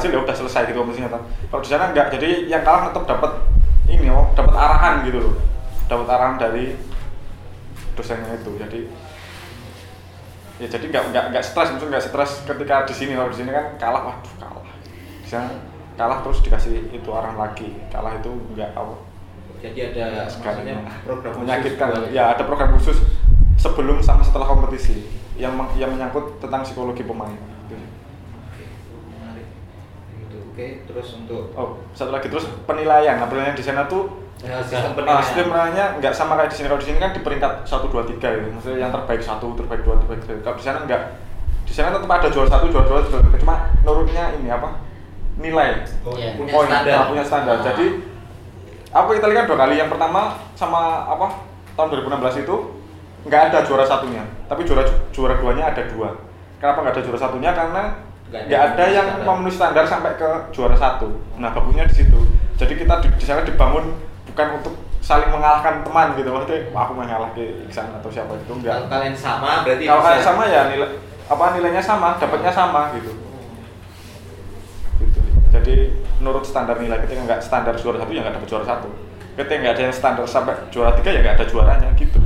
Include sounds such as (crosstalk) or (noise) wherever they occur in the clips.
berhasil ya udah selesai gitu kompetisinya kan kalau di sana enggak jadi yang kalah tetap dapat ini oh dapat arahan gitu loh. Dapat arahan dari dosennya itu jadi ya jadi nggak nggak nggak stres maksudnya nggak stres ketika di sini. Kalau di sini kan kalah waduh kalah. Di sana kalah terus dikasih itu arahan lagi. Kalah itu nggak apa. Jadi ada sekali. maksudnya program khusus menyakitkan. buat- ya ada program khusus sebelum sama setelah kompetisi yang yang menyangkut tentang psikologi pemain Gitu. Oke, menarik. Gitu. Oke, terus untuk oh satu lagi terus penilaian nah penilaian di sana tuh ya, sistem Ah, penilaian. sistem penilaiannya nggak sama kayak di sini. Kalau di sini kan di peringkat 1 2 3 gitu. Maksudnya yang terbaik satu, terbaik dua, terbaik tiga. Kalau di sana enggak. Di sana tetap ada juara satu, juara dua, juara tiga. Cuma nurutnya ini apa? Nilai. Oh, Iya. punya Poin, standar. nah, punya standar. Ah. Jadi apa kita lihat dua kali. Yang pertama sama apa? Tahun 2016 itu nggak ada juara satunya, tapi juara juara duanya ada dua. Kenapa nggak ada juara satunya? Karena Nggak ada ada yang standar. memenuhi standar sampai ke juara satu. Nah bagusnya di situ. Jadi kita di, di sana dibangun bukan untuk saling mengalahkan teman gitu maksudnya aku mengalah ke Iksan atau siapa itu Kalau enggak. kalian sama berarti Kalau kalian sama ya nilai apa nilainya sama, dapatnya sama gitu. gitu. Jadi menurut standar nilai ketika nggak standar juara satu ya nggak dapat juara satu. Ketika nggak ada yang standar sampai juara tiga ya nggak ada juaranya gitu.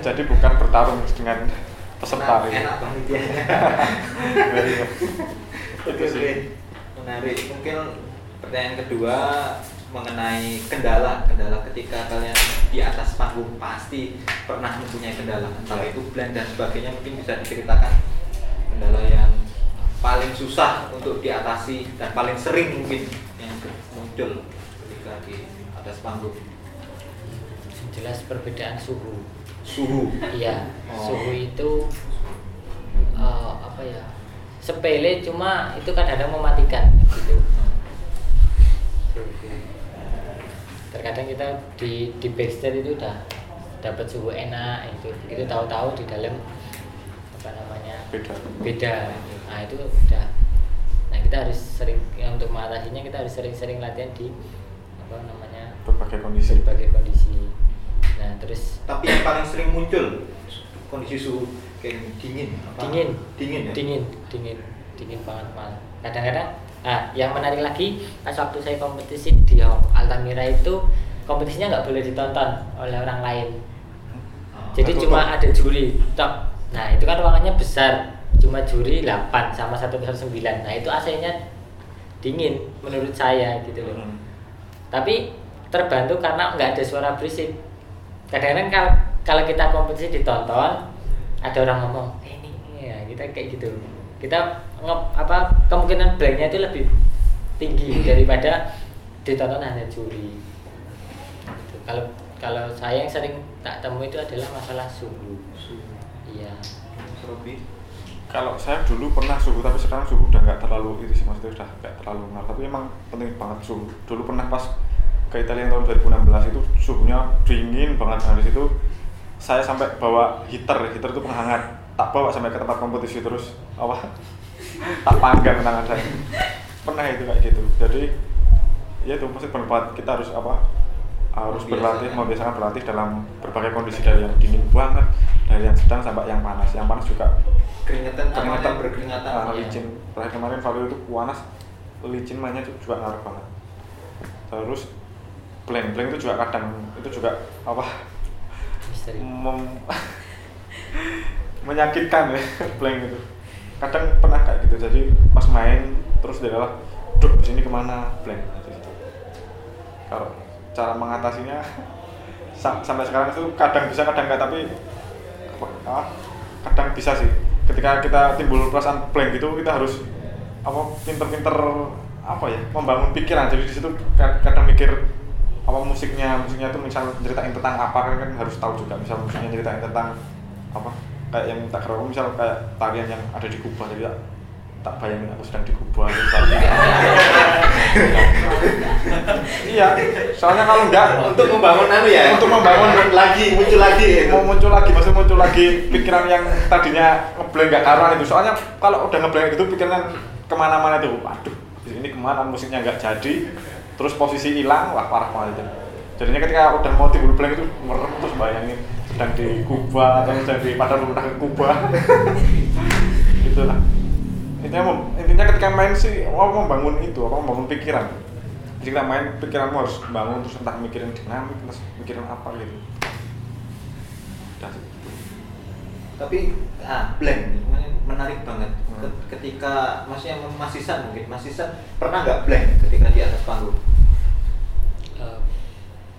Jadi bukan bertarung dengan peserta. enak, gitu. enak panitianya. Oke. Menarik. Mungkin pertanyaan kedua mengenai kendala kendala ketika kalian di atas panggung pasti pernah mempunyai kendala entah itu blend dan sebagainya mungkin bisa diceritakan kendala yang paling susah untuk diatasi dan paling sering mungkin yang muncul ketika di atas panggung Yang jelas perbedaan suhu suhu iya Oh. suhu itu eh, apa ya sepele cuma itu kadang-kadang mematikan gitu terkadang kita di di backstage itu udah dapat suhu enak itu begitu tahu-tahu di dalam apa namanya Beda. beda nah itu udah nah kita harus sering ya, untuk mengatasinya kita harus sering-sering latihan di apa namanya Berbagai kondisi. berbagai kondisi nah terus tapi yang paling sering muncul kondisi suhu kayak dingin apa? dingin. Dingin ya? dingin dingin dingin banget malah kadang-kadang nah yang menarik lagi pas waktu saya kompetisi di Altamira itu kompetisinya nggak boleh ditonton oleh orang lain. Ah, jadi cuma ada juri tok. Nah itu kan ruangannya besar cuma juri 8 sama satu besar 9 nah itu AC nya dingin menurut saya gitu loh. Hmm. tapi terbantu karena nggak ada suara berisik kadang-kadang kalau kalau kita kompetisi ditonton ada orang ngomong eh ini ya kita kayak gitu kita nge, apa kemungkinan blanknya itu lebih tinggi daripada ditonton hanya juri Gitu. kalau kalau saya yang sering tak temui itu adalah masalah suhu iya Robi Kalau saya dulu pernah suhu, tapi sekarang suhu udah nggak terlalu itu sih maksudnya udah nggak terlalu ngaruh. Tapi emang penting banget suhu. Dulu pernah pas ke Italia yang tahun 2016 itu suhunya dingin banget habis itu saya sampai bawa heater, heater itu penghangat. Tak bawa sampai ke tempat kompetisi terus apa? (laughs) tak panggang tangan saya. Pernah itu kayak gitu. Jadi ya itu pasti bermanfaat. Kita harus apa? harus berlatih, membiasakan berlatih dalam berbagai kondisi dari yang dingin banget, dari yang sedang sampai yang panas. Yang panas juga keringetan keringetan berkeringatan ah, ya. licin terakhir kemarin Valio itu panas licin mainnya juga ngaruh banget terus blank blank itu juga kadang itu juga apa? Mem- (laughs) menyakitkan ya (laughs) blank itu. Kadang pernah kayak gitu jadi pas main terus dia adalah duk di sini ke mana? Blank Gitu. kalau cara mengatasinya (laughs) sam- sampai sekarang itu kadang bisa kadang enggak tapi apa, ah, kadang bisa sih. Ketika kita timbul perasaan blank gitu kita harus apa pinter-pinter apa ya membangun pikiran. Jadi di situ ka- kadang mikir apa musiknya musiknya tuh misal ceritain tentang apa kan, kan harus tahu juga misal musiknya ceritain tentang apa kayak yang tak kira misal kayak tarian yang ada di Kuba jadi tak, tak bayangin aku sedang di Kuba terus (laughs) tari. iya soalnya kalau enggak untuk membangun anu ya? Untuk membangun- lagi muncul lagi itu mau muncul lagi maksudnya muncul lagi pikiran yang tadinya ngeblank nggak karuan itu. Soalnya kalau udah ngeblank itu pikiran ke mana-mana tuh aduh ini ke mana musiknya nggak jadi terus posisi hilang wah parah banget itu. Jadinya ketika udah mau timbul blank itu merem terus bayangin sedang di Kuba atau sedang di belum pernah ke Kuba. (laughs) Itulah. Intinya intinya ketika main sih mau membangun itu apa membangun pikiran. Jadi kita main pikiranmu harus bangun terus entah mikirin dinamik terus mikirin apa gitu. Udah tapi ah blank menarik banget. Hmm. Ket- ketika maksudnya Mas Isan mungkin Mas Isan pernah nggak blank ketika di atas panggung? Eh,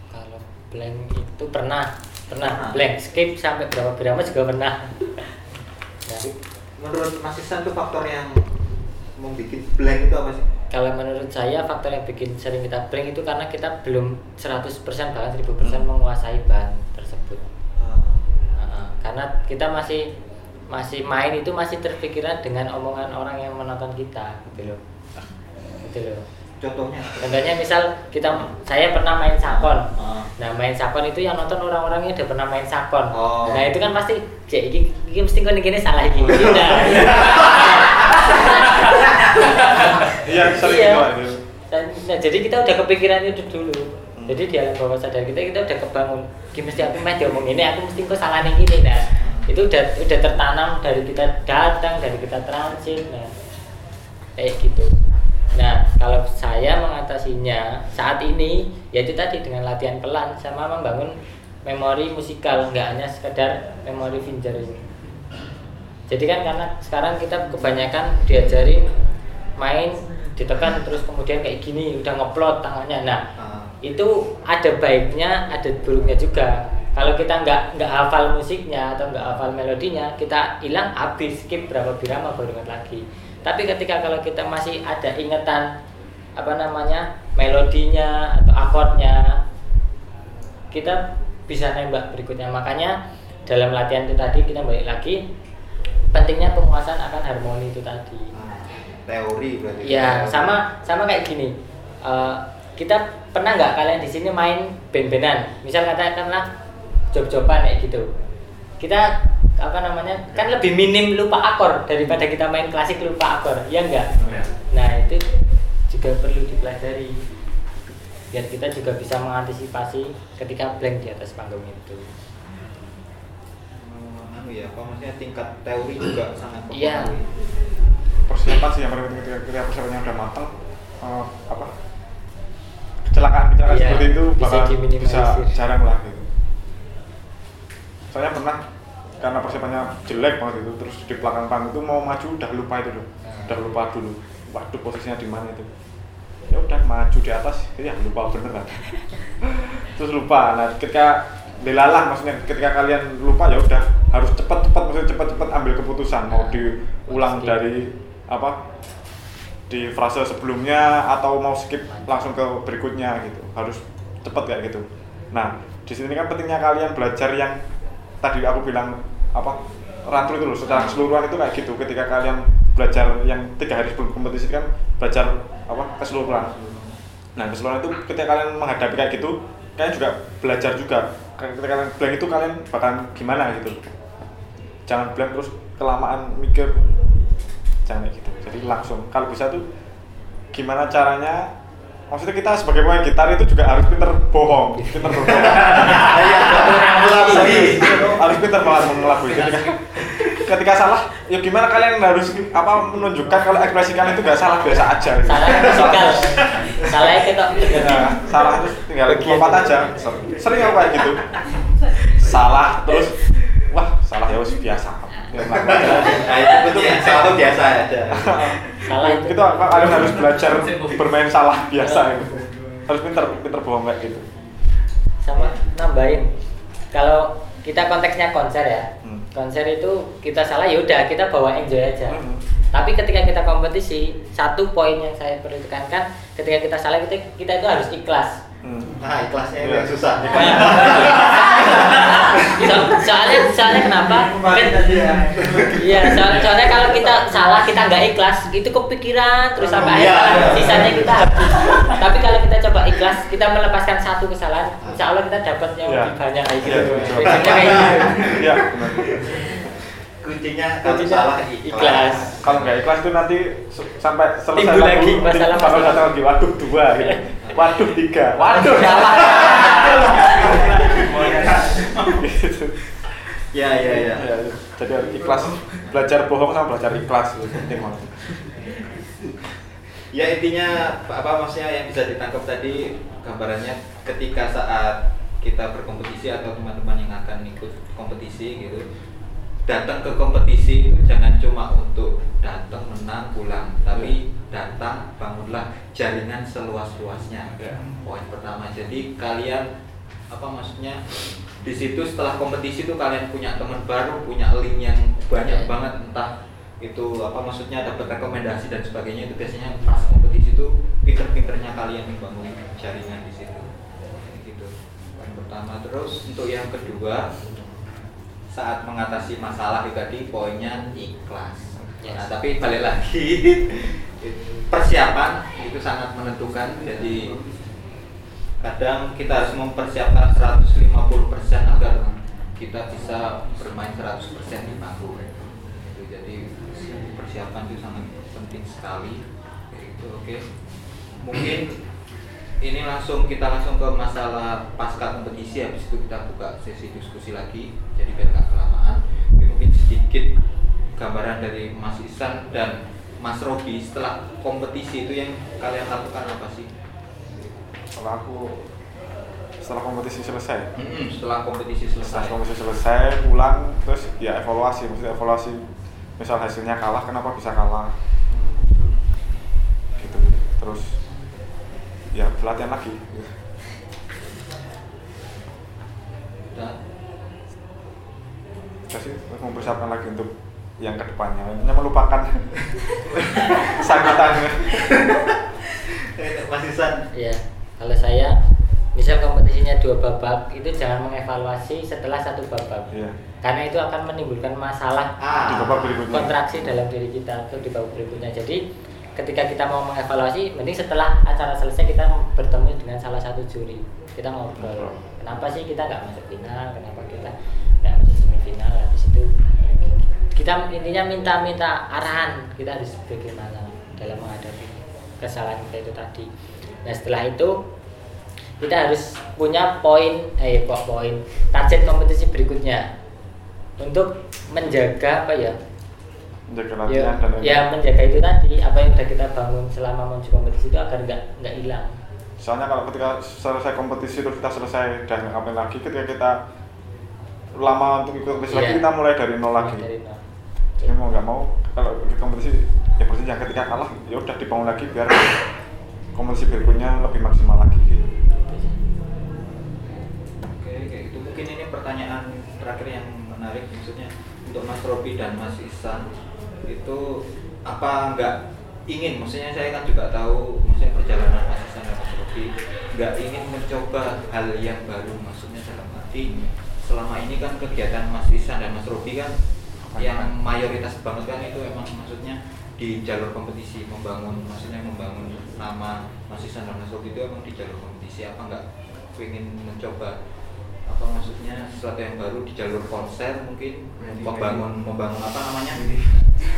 kalau blank itu pernah pernah Pernah. blank. Skip sampai berapa birama juga pernah. (laughs) Nah, menurut Mas Isan tuh faktor yang membuat blank itu apa sih? Kalau menurut saya faktor yang bikin sering kita blank itu karena kita belum 100% bahkan 1000% Hmm. menguasai bahan tersebut. Ah, Heeh, karena kita masih masih main itu masih terpikiran dengan omongan orang yang menonton kita gitu loh. Gitu loh. Contohnya? Contohnya misal kita saya pernah main sakon. Ah. nah main sakon itu yang nonton orang-orangnya udah pernah main sakon. Oh. nah itu kan pasti cek ini, ini mesti kau gini salah ini nah, (laughs) iya sering Iya. gitu. Nah, jadi kita udah kepikiran itu dulu. Hmm. jadi di alam bawah sadar kita kita udah kebangun. Gini mesti aku main diomong ini aku mesti kok salah nih gini nah itu udah udah tertanam dari kita datang dari kita transit nah kayak gitu. Nah kalau saya mengatasinya saat ini yaitu tadi dengan latihan pelan sama membangun memori musikal nggak hanya sekedar memori finger ini. Jadi kan karena sekarang kita kebanyakan diajarin main ditekan terus kemudian kayak gini udah ngeplot tangannya. Nah Ah. itu ada baiknya ada buruknya juga kalau kita nggak nggak hafal musiknya atau nggak hafal melodinya kita hilang habis skip berapa birama baru ingat lagi tapi ketika kalau kita masih ada ingatan apa namanya melodinya atau akordnya kita bisa nembak berikutnya makanya dalam latihan itu tadi kita balik lagi pentingnya penguasaan akan harmoni itu tadi teori berarti Ya sama sama kayak gini. Eh, kita pernah nggak kalian di sini main band-bandan? Misal katakanlah job-joban kayak gitu. Kita apa namanya kan lebih minim lupa akor daripada kita main klasik lupa akor, ya enggak? Iya. Nah itu juga perlu dipelajari biar kita juga bisa mengantisipasi ketika blank di atas panggung itu. Hmm, anu ya apa maksudnya tingkat teori juga sangat Iya. mempengaruhi. persiapan sih yang paling penting ketika, ketika persiapannya udah matang eh, apa kecelakaan kecelakaan Iya, seperti itu bisa bakal bisa diminimalisir. jarang lah gitu saya pernah karena persiapannya jelek banget itu terus di belakang panggung itu mau maju udah lupa itu loh. Udah lupa dulu waduh posisinya di mana itu. Ya udah maju di atas ya lupa beneran (laughs) terus lupa. Nah ketika dilalah maksudnya ketika kalian lupa ya udah harus cepat-cepat maksudnya cepat-cepat ambil keputusan mau diulang Skip. dari apa di frase sebelumnya atau mau skip langsung ke berikutnya gitu. Harus cepat kayak gitu. Nah di sini kan pentingnya kalian belajar yang tadi aku bilang apa rantul itu loh secara keseluruhan itu kayak gitu. Ketika kalian belajar yang tiga hari sebelum kompetisi kan belajar apa keseluruhan. Nah keseluruhan itu ketika kalian menghadapi kayak gitu kalian juga belajar juga. Ketika kalian blank itu kalian bakalan gimana gitu. Jangan blank terus kelamaan mikir jangan kayak gitu. Jadi langsung kalau bisa tuh gimana caranya maksudnya kita sebagai pemain gitar itu juga harus pinter bohong pinter berbohong. (laughs) Harus pinter banget mengelabui ketika ketika salah ya gimana kalian harus apa menunjukkan kalau ekspresi kalian itu gak salah biasa aja. Gitu. Salah salah kita Nah, salah terus tinggal lompat itu. aja. Sering kayak gitu. Salah terus wah salah ya biasa. Nah itu betul selalu biasa ada salah itu. kita kalian harus belajar bermain salah biasa itu. Harus pinter pinter bohong kayak gitu. Sama nambahin. Kalau kita konteksnya konser ya. Hmm. konser itu kita salah ya udah kita bawa enjoy aja. Hmm. tapi ketika kita kompetisi satu poin yang saya perlu tekankan ketika kita salah kita kita itu harus ikhlas Hmm. nah ikhlasnya itu Iya. yang susah So- soalnya soalnya kenapa Kan- iya soalnya, soalnya kalau kita salah kita nggak ikhlas itu kepikiran terus sampai Iya, akhir iya. sisanya kita habis. tapi kalau kita coba ikhlas kita melepaskan satu kesalahan insya Allah kita dapat yang Iya. lebih banyak kayak gitu kayak gitu. (laughs) Kuncinya kalau salah ikhlas. kalau nggak ikhlas itu nanti sampai selesai Timbul lagi baru satu lagi. Waduh dua gitu. (laughs) Waduh tiga. Waduh salah. Gitu (laughs) ya ya. Ya Ya, jadi ikhlas belajar bohong sama belajar ikhlas. Itu penting banget ya intinya apa maksudnya yang bisa ditangkap tadi gambarannya ketika saat kita berkompetisi atau teman-teman yang akan ikut kompetisi gitu datang ke kompetisi itu jangan cuma untuk datang menang pulang. Tapi datang bangunlah jaringan seluas-luasnya. Ya. poin pertama. Jadi kalian apa maksudnya? Di situ setelah kompetisi itu kalian punya teman baru punya link yang banyak Ya. banget. Entah itu apa maksudnya dapat rekomendasi dan sebagainya. Itu biasanya pas kompetisi itu pinter-pinternya kalian membangun jaringan di situ. Gitu. Yang pertama. Terus untuk yang kedua saat mengatasi masalah itu tadi poinnya ikhlas. Yes. nah tapi balik lagi (laughs) persiapan itu sangat menentukan. Jadi kadang kita harus mempersiapkan 150% agar kita bisa bermain 100% di panggung itu jadi persiapan itu sangat penting sekali. Gitu oke. Mungkin ini langsung kita langsung ke masalah pasca kompetisi. Habis itu kita buka sesi diskusi lagi. Jadi biar nggak kelamaan. Oke, mungkin sedikit gambaran dari Mas Isan dan Mas Robi setelah kompetisi itu yang kalian lakukan apa sih? kalau aku setelah kompetisi selesai? Mm-mm, setelah kompetisi setelah selesai. kompetisi selesai pulang terus ya evaluasi. Maksudnya evaluasi misal hasilnya kalah kenapa bisa kalah? Gitu. Terus ya pelatihan lagi. Sih terus mempersiapkan lagi untuk yang ke depannya intinya melupakan kesakitannya Eh, Mas Isan, ya kalau saya misal kompetisinya dua babak itu jangan mengevaluasi setelah satu babak. Iya. karena itu akan menimbulkan masalah di ah, babak berikutnya. kontraksi dalam diri kita atau di babak berikutnya. Jadi ketika kita mau mengevaluasi mending setelah acara selesai kita bertemu dengan salah satu juri. Kita ngobrol. Kenapa sih kita nggak masuk final? Kenapa kita nggak masuk semifinal? Habis itu kita intinya minta-minta arahan kita harus bagaimana dalam menghadapi kesalahan kita itu tadi. Nah setelah itu kita harus punya poin eh poin target kompetisi berikutnya. Untuk menjaga apa ya menjaga ya, latihan dan ya menjaga itu tadi apa yang sudah kita bangun selama menuju kompetisi itu agar nggak nggak hilang soalnya kalau ketika selesai kompetisi terus kita selesai dan ngapain lagi ketika kita lama untuk ikut kompetisi lagi Iya. kita mulai dari nol lagi Dari nol. jadi mau nggak mau kalau ikut kompetisi ya yang ketika kalah ya udah dibangun lagi biar kompetisi berikutnya lebih maksimal lagi gitu. Oke, kayak gitu. Mungkin ini pertanyaan terakhir yang menarik maksudnya untuk Mas Robi dan Mas Isan itu apa nggak ingin? Maksudnya saya kan juga tahu maksudnya perjalanan Mas Isan dan Robi nggak ingin mencoba hal yang baru maksudnya dalam arti selama ini kan kegiatan Mas Isan dan Mas Robi kan yang mayoritas banget kan itu emang maksudnya di jalur kompetisi membangun maksudnya membangun nama Mas Isan dan Mas Robi itu emang di jalur kompetisi. Apa nggak ingin mencoba apa maksudnya sesuatu yang baru di jalur konser mungkin? Membangun membangun apa namanya?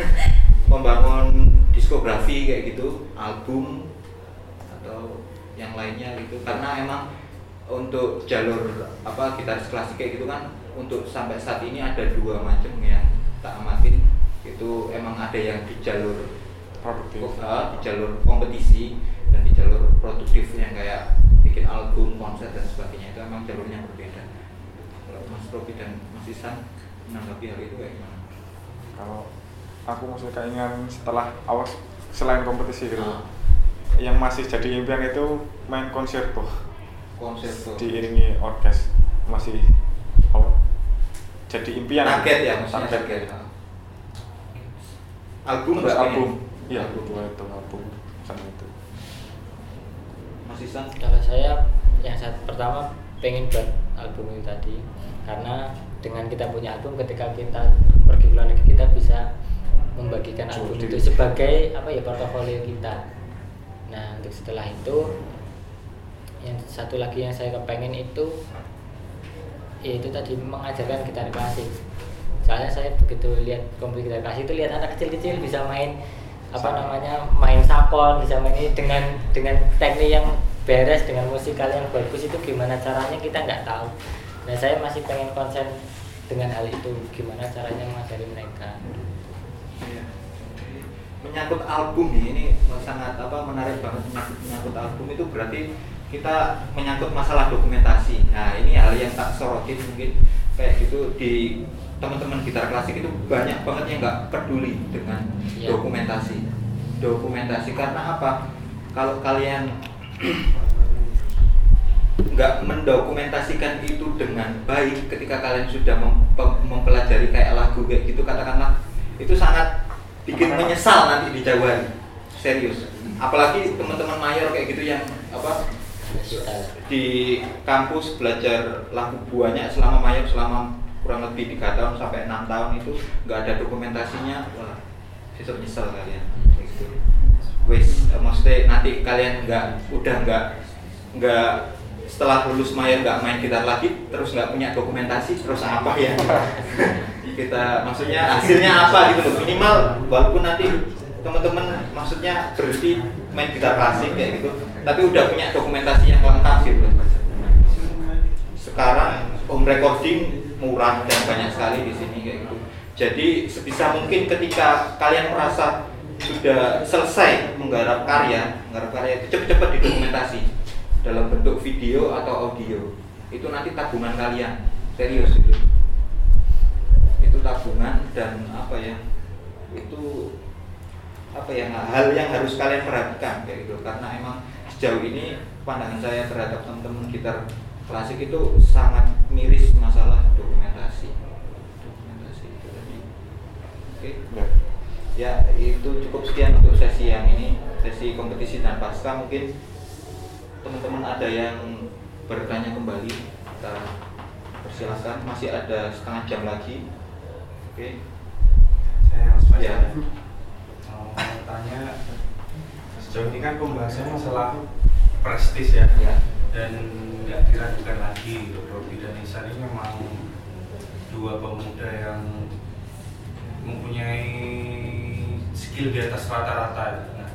(laughs) Membangun diskografi kayak gitu album atau yang lainnya gitu. Karena emang untuk jalur apa gitaris klasik kayak gitu kan untuk sampai saat ini ada dua macam yang tak amatin itu emang ada yang di jalur produktif. Uh, di jalur kompetisi dan di jalur produktif yang kayak bikin album, konser dan sebagainya itu emang jalurnya berbeda. Kalau Mas Robi dan Mas Isan menanggapi hal itu kayak gimana? kalau aku masih keinginan setelah awas selain kompetisi gitu Ah. yang masih jadi impian itu main konserto Konser tuh. diiringi orkes masih apa, jadi impian target ya, maksudnya target target. ya. Album Terus album iya album. itu album sama itu Kalau saya yang saat pertama pengen buat album itu tadi. Karena dengan kita punya album ketika kita pergi ke luar negeri kita bisa membagikan album itu sebagai apa ya portofolio kita. Nah untuk setelah itu yang satu lagi yang saya kepengen itu yaitu tadi mengajarkan gitar klasik. Soalnya saya begitu lihat kompetisi gitar klasik itu lihat anak kecil-kecil bisa main apa namanya main sapon bisa main ini dengan dengan teknik yang beres dengan musikal yang bagus itu gimana caranya kita nggak tahu nah saya masih pengen konsen dengan hal itu gimana caranya mengajari mereka menyangkut album nih ini sangat apa menarik banget menyangkut, menyangkut album itu berarti kita menyangkut masalah dokumentasi. Nah ini hal yang tak sorotin mungkin kayak gitu di teman-teman gitar klasik itu banyak banget yang nggak peduli dengan Iya. dokumentasi. Dokumentasi karena apa? Kalau kalian nggak mendokumentasikan itu dengan baik ketika kalian sudah mem- mempelajari kayak lagu kayak gitu katakanlah itu sangat bikin menyesal nanti di Jawa serius. Apalagi teman-teman mayor kayak gitu yang apa di kampus belajar lagu banyak selama mayor selama kurang lebih tiga tahun sampai enam tahun itu nggak ada dokumentasinya wah besok nyesel kalian. Kayak gitu wes eh, maksudnya nanti kalian nggak udah nggak nggak setelah lulus mayor nggak main gitar lagi terus nggak punya dokumentasi terus apa ya? (laughs) Kita maksudnya hasilnya apa gitu loh. Minimal walaupun nanti teman-teman maksudnya berhenti main gitar klasik kayak gitu tapi udah punya dokumentasi yang lengkap gitu sekarang home recording murah dan banyak sekali di sini kayak gitu. Jadi sebisa mungkin ketika kalian merasa sudah selesai menggarap karya menggarap karya itu cepet-cepet didokumentasi dalam bentuk video atau audio. Itu nanti tabungan kalian. Serius itu. Itu tabungan dan apa ya itu apa ya hal yang harus kalian perhatikan kayak gitu. Karena emang sejauh ini pandangan saya terhadap teman-teman gitar klasik itu sangat miris masalah dokumentasi. Dokumentasi itu tadi. Oke. Ya. Ya itu cukup sekian untuk sesi yang ini sesi kompetisi dan pasca mungkin teman-teman ada yang bertanya kembali kita persilahkan masih ada setengah jam lagi oke Saya Mas Faisal. Ya. Mau tanya sejauh ini kan pembahasannya masalah prestis ya. ya Dan nggak diragukan lagi gitu. Robi dan Isan ini memang dua pemuda yang mempunyai skill di atas rata-rata. gitu. Nah,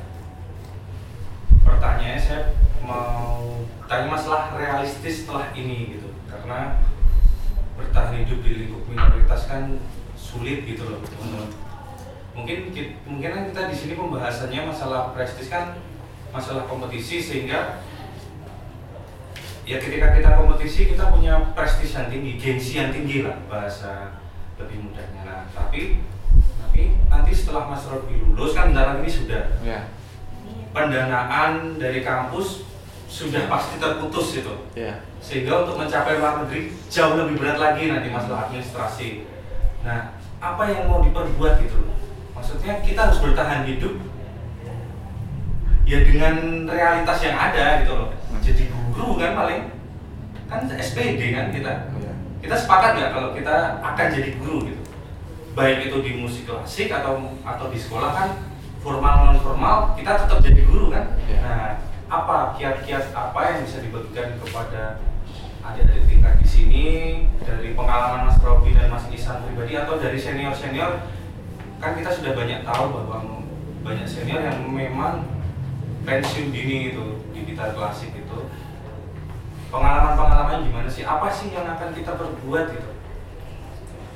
pertanyaannya saya mau tanya masalah realistis setelah ini gitu karena bertahan hidup di lingkup minoritas kan sulit gitu loh mungkin ki- mungkin kan kita di sini pembahasannya masalah prestis kan masalah kompetisi sehingga ya ketika kita kompetisi kita punya prestis yang tinggi gengsi yang tinggi lah bahasa lebih mudahnya nah tapi nanti setelah Mas Robi lulus kan lagi ini sudah Ya. pendanaan dari kampus sudah pasti terputus gitu Ya. sehingga untuk mencapai luar negeri jauh lebih berat lagi nanti masalah administrasi nah apa yang mau diperbuat gitu loh maksudnya kita harus bertahan hidup ya dengan realitas yang ada gitu loh Hmm. jadi guru kan paling kan SPD kan kita Ya. kita sepakat nggak kalau kita akan jadi guru gitu baik itu di musik klasik atau atau di sekolah kan formal non formal kita tetap jadi guru kan. Ya. nah apa kiat-kiat apa yang bisa dibagikan kepada adik-adik tingkat di sini dari pengalaman Mas Robi dan Mas Isan pribadi atau dari senior senior kan kita sudah banyak tahu bahwa banyak senior yang memang pensiun dini itu di gitar klasik itu. Pengalaman-pengalaman gimana sih? Apa sih yang akan kita perbuat gitu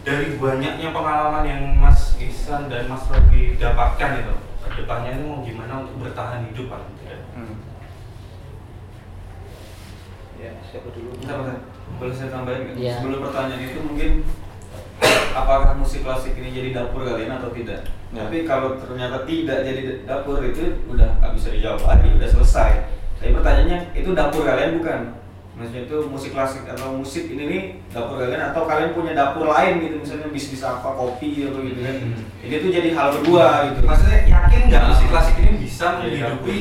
dari banyaknya pengalaman yang Mas Isan dan Mas Robi dapatkan itu ke depannya ini mau gimana untuk bertahan hidup paling tidak Hmm. ya siapa dulu Bentar, bentar. Boleh saya tambahin nggak? Iya. Sebelum pertanyaan itu mungkin apakah musik klasik ini jadi dapur kalian atau tidak? Ya. Tapi kalau ternyata tidak jadi dapur itu udah nggak bisa dijawab lagi, udah selesai. Tapi pertanyaannya itu dapur kalian bukan? Maksudnya itu musik klasik atau musik ini nih dapur kalian atau kalian punya dapur lain gitu misalnya bisnis apa kopi atau gitu kan? Hmm. Ini tuh jadi hal kedua gitu. maksudnya yakin nggak Nah. musik klasik ini bisa Jadi menghidupi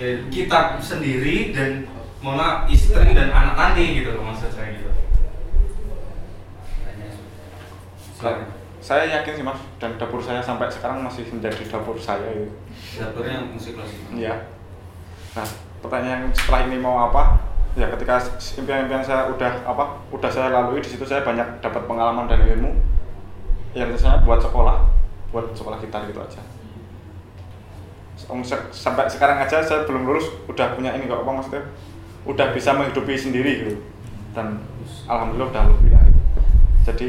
Ya, kita sendiri dan maaf istri dan anak nanti gitu loh maksud saya gitu silakan. Saya yakin sih mas, dan dapur saya sampai sekarang masih menjadi dapur saya itu. Dapurnya musik klasik. Iya. Nah, pertanyaan setelah ini mau apa? Ya ketika impian-impian saya udah apa, udah saya lalui di situ saya banyak dapat pengalaman dan ilmu. Ya tentu saya buat sekolah, buat sekolah gitar gitu aja. Sampai sekarang aja saya belum lulus udah punya ini kok apa maksudnya udah bisa menghidupi sendiri gitu dan alhamdulillah udah lebih lah gitu. jadi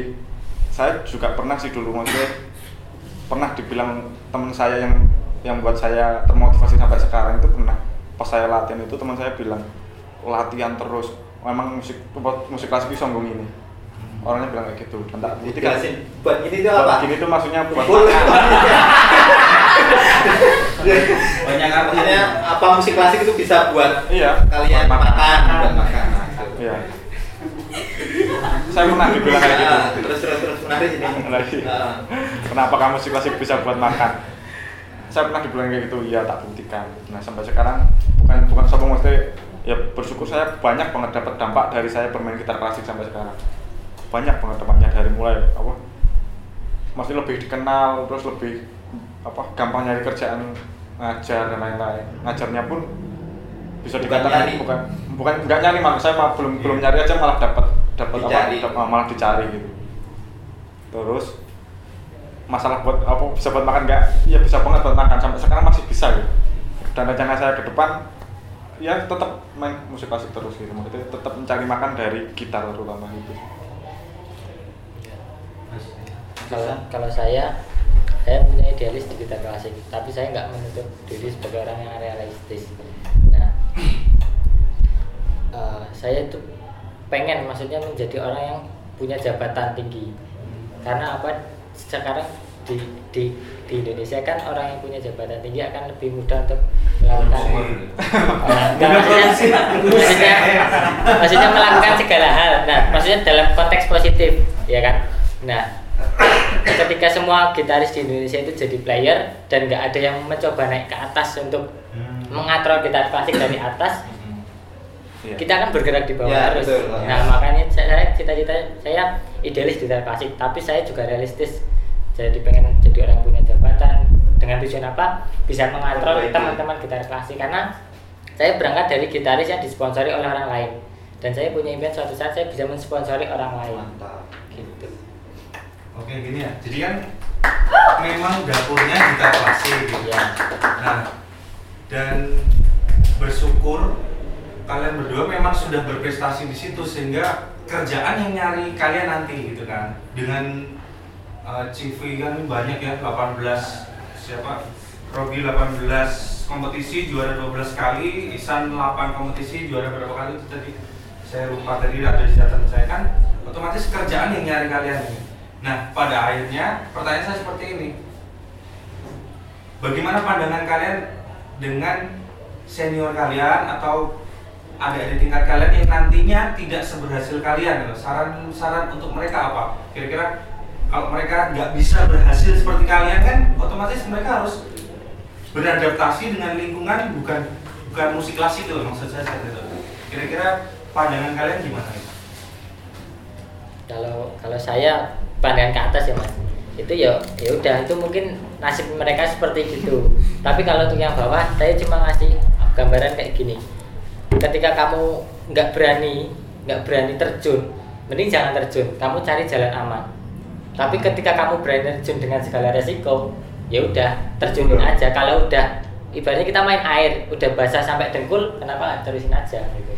saya juga pernah sih dulu maksudnya pernah dibilang teman saya yang yang buat saya termotivasi sampai sekarang itu pernah pas saya latihan itu teman saya bilang latihan terus. Memang musik musik klasik itu sombong ini. Orangnya bilang kayak gitu dan tak itu kan. Buat ini tuh buat apa? gini tuh maksudnya buat (laughs) banyak apa? Maksudnya apa musik klasik itu bisa buat iya. kalian buat makan, buat makan. Iya. Saya pernah dibilang kayak gitu. Ah, terus terus terus. Menarik ini. (laughs) Lagi. Ah. kenapa kamu musik klasik bisa buat makan? Saya pernah dibilang kayak gitu iya tak buktikan. Nah sampai sekarang bukan bukan sombong maksudnya bersyukur saya banyak banget dapat dampak dari saya bermain gitar klasik sampai sekarang. Banyak banget dampaknya dari mulai apa masih lebih dikenal terus lebih apa gampang nyari kerjaan ngajar dan lain-lain. Ngajarnya pun bisa Bukan dikatakan nyari. bukan bukan nggak nyari malah saya malah belum belum nyari aja malah dapat dapat apa dap- malah dicari gitu. Terus masalah buat apa bisa buat makan nggak? Ya bisa banget buat makan sampai sekarang masih bisa gitu. Dan rencana saya ke depan ya tetap main musik klasik terus gitu. Maksudnya tetap mencari makan dari gitar terutama gitu. Kalau kalau saya saya punya idealis di gitar klasik tapi saya nggak menutup diri sebagai orang yang realistis. Nah (clears throat) eh, saya itu pengen maksudnya menjadi orang yang punya jabatan tinggi. Karena apa? Sekarang di di di Indonesia kan orang yang punya jabatan tinggi akan lebih mudah untuk melakukan maksudnya, maksudnya, maksudnya melakukan segala hal. Nah, maksudnya dalam konteks positif, ya kan? Nah, ketika semua gitaris di Indonesia itu jadi player dan nggak ada yang mencoba naik ke atas untuk Hmm. mengatur gitar klasik dari atas, Iya. kita akan bergerak di bawah Ya, terus. betul. Nah, makanya saya cita-cita saya idealis gitar klasik, tapi saya juga realistis. Jadi pengen jadi orang yang punya jabatan dengan tujuan apa? Bisa mengatur Perbaiki. teman-teman gitar klasik karena saya berangkat dari gitaris yang disponsori oleh orang lain dan saya punya impian suatu saat saya bisa mensponsori orang lain. Mantap. Gitu. Oke gini ya, jadi kan memang dapurnya gitar klasik gitu. Iya. Nah, dan bersyukur kalian berdua memang sudah berprestasi di situ sehingga kerjaan yang nyari kalian nanti gitu kan. Dengan CV kan banyak ya 18 siapa? Robi 18 kompetisi juara 12 kali, Isan 8 kompetisi juara berapa kali itu tadi? Saya lupa tadi ada di catatan saya kan otomatis kerjaan yang nyari kalian. Nah, pada akhirnya pertanyaan saya seperti ini. Bagaimana pandangan kalian dengan senior kalian atau ada di tingkat kalian yang nantinya tidak seberhasil kalian? gitu? Saran-saran untuk mereka apa? Kira-kira kalau mereka nggak bisa berhasil seperti kalian kan, otomatis mereka harus beradaptasi dengan lingkungan bukan bukan musik klasik loh maksud saya seperti itu. Kira-kira pandangan kalian gimana? Kalau kalau saya pandangan ke atas ya mas, itu ya ya udah itu mungkin nasib mereka seperti gitu. Tapi kalau untuk yang bawah, saya cuma ngasih gambaran kayak gini. Ketika kamu nggak berani nggak berani terjun, mending jangan terjun. Kamu cari jalan aman. Tapi ketika kamu berani terjun dengan segala resiko, ya udah terjunin aja. Kalau udah ibaratnya kita main air, udah basah sampai dengkul, kenapa nggak terusin aja gitu.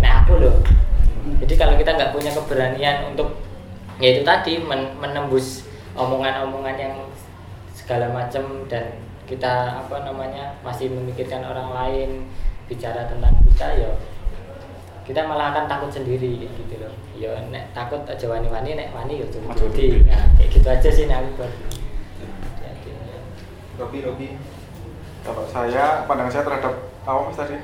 Nah aku loh, jadi kalau kita nggak punya keberanian untuk ya itu tadi men- menembus omongan-omongan yang segala macam dan kita apa namanya masih memikirkan orang lain bicara tentang kita ya kita malah akan takut sendiri kayak gitu loh ya nek takut aja wani-wani nek wani ya jadi nah, kayak gitu aja sih nek aku buat Robi Robi. kalau saya pandangan saya terhadap apa mas tadi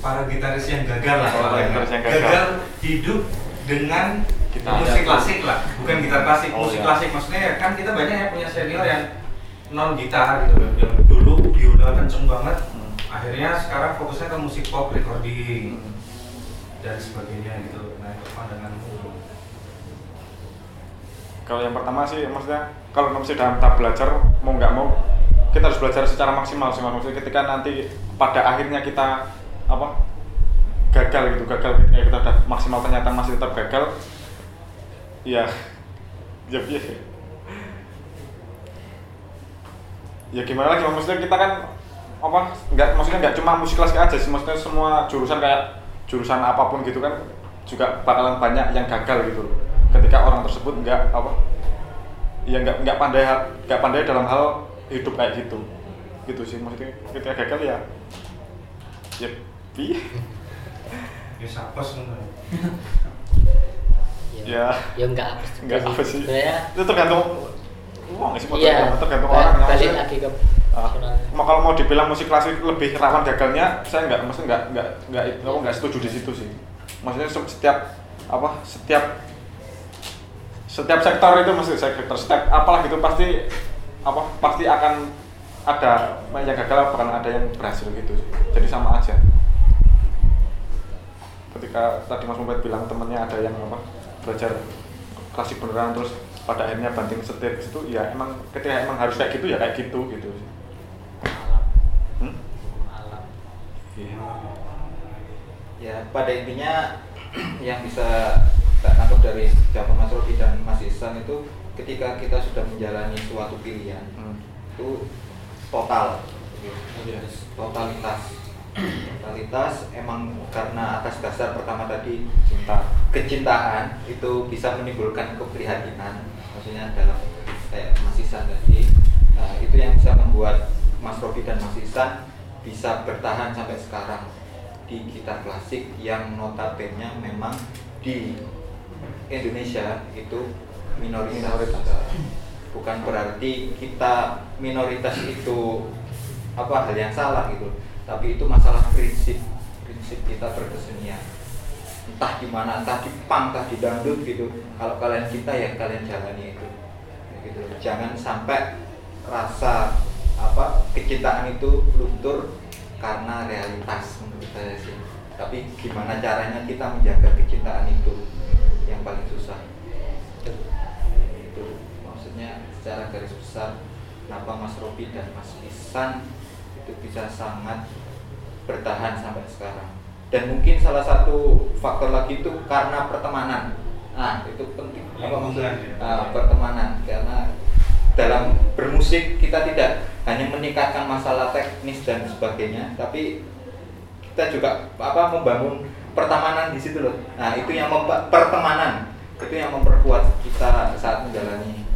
Para gitaris yang gagal lah, kalau gitaris yang gagal. gagal. hidup dengan Gitar. musik klasik lah, bukan gitar klasik, Oh, musik iya. klasik maksudnya ya kan kita banyak yang punya senior yang non gitar gitu loh, yang dulu biola kenceng banget, Hmm. akhirnya sekarang fokusnya ke musik pop recording Hmm. Dan sebagainya gitu. Nah itu pandanganmu. Kalau yang pertama sih maksudnya kalau masih dalam tahap belajar mau nggak mau kita harus belajar secara maksimal sih maksudnya ketika nanti pada akhirnya kita apa gagal gitu gagal ketika kita udah maksimal ternyata masih tetap gagal ya ya ya, ya gimana lagi maksudnya kita kan apa nggak maksudnya nggak cuma musik klasik aja sih maksudnya semua jurusan kayak jurusan apa pun gitu kan juga bakalan banyak yang gagal gitu loh. ketika orang tersebut nggak apa ya nggak nggak pandai nggak pandai dalam hal hidup kayak gitu. Gitu sih maksudnya ketika gagal ya ya piye ya sapes ngono Ya. ya. enggak apa sih. Nggak apa sih. Itu tergantung uang sih iya. tergantung orang balik lagi ke ah, personalnya. mau kalau mau dibilang musik klasik lebih rawan gagalnya saya nggak maksudnya nggak nggak nggak aku nggak setuju di situ sih maksudnya se- setiap apa setiap setiap sektor itu mesti sektor setiap apalah gitu pasti apa pasti akan ada yang gagal bahkan ada yang berhasil gitu sih. jadi sama aja ketika tadi Mas Mumpet bilang temennya ada yang apa belajar klasik beneran terus pada akhirnya banting setir ke situ ya emang ketika emang harus kayak gitu ya kayak gitu gitu sih. alam Hmm? alam ya pada intinya (clears throat) yang bisa tak tangkap dari jawaban Mas Rofi dan Mas Ihsan itu ketika kita sudah menjalani suatu pilihan Hmm. itu total. Iya. totalitas. Totalitas emang karena atas dasar pertama tadi cinta. Kecintaan itu bisa menimbulkan keprihatinan maksudnya dalam kayak Mas Ihsan tadi. Nah, itu yang bisa membuat Mas dan Mas Ihsan bisa bertahan sampai sekarang di gitar klasik yang notabene memang di Indonesia itu minoritas, bukan berarti kita minoritas itu apa hal yang salah gitu. Tapi itu masalah prinsip prinsip kita berkesenian. Entah di mana entah di punk entah di dangdut gitu. Kalau kalian cinta ya kalian jalani itu. Gitu. Jangan sampai rasa apa kecintaan itu luntur karena realitas menurut saya sih. Tapi gimana caranya kita menjaga kecintaan itu yang paling susah? Itu maksudnya secara garis besar kenapa Mas Robi dan Mas Isan itu bisa sangat bertahan sampai sekarang? Dan mungkin salah satu faktor lagi itu karena pertemanan. Nah itu penting. Apa maksudnya? Ya. Ah, pertemanan. Karena dalam bermusik kita tidak hanya meningkatkan masalah teknis dan sebagainya tapi kita juga apa membangun pertemanan di situ loh. Nah itu yang pertemanan. Itu yang memperkuat kita saat menjalani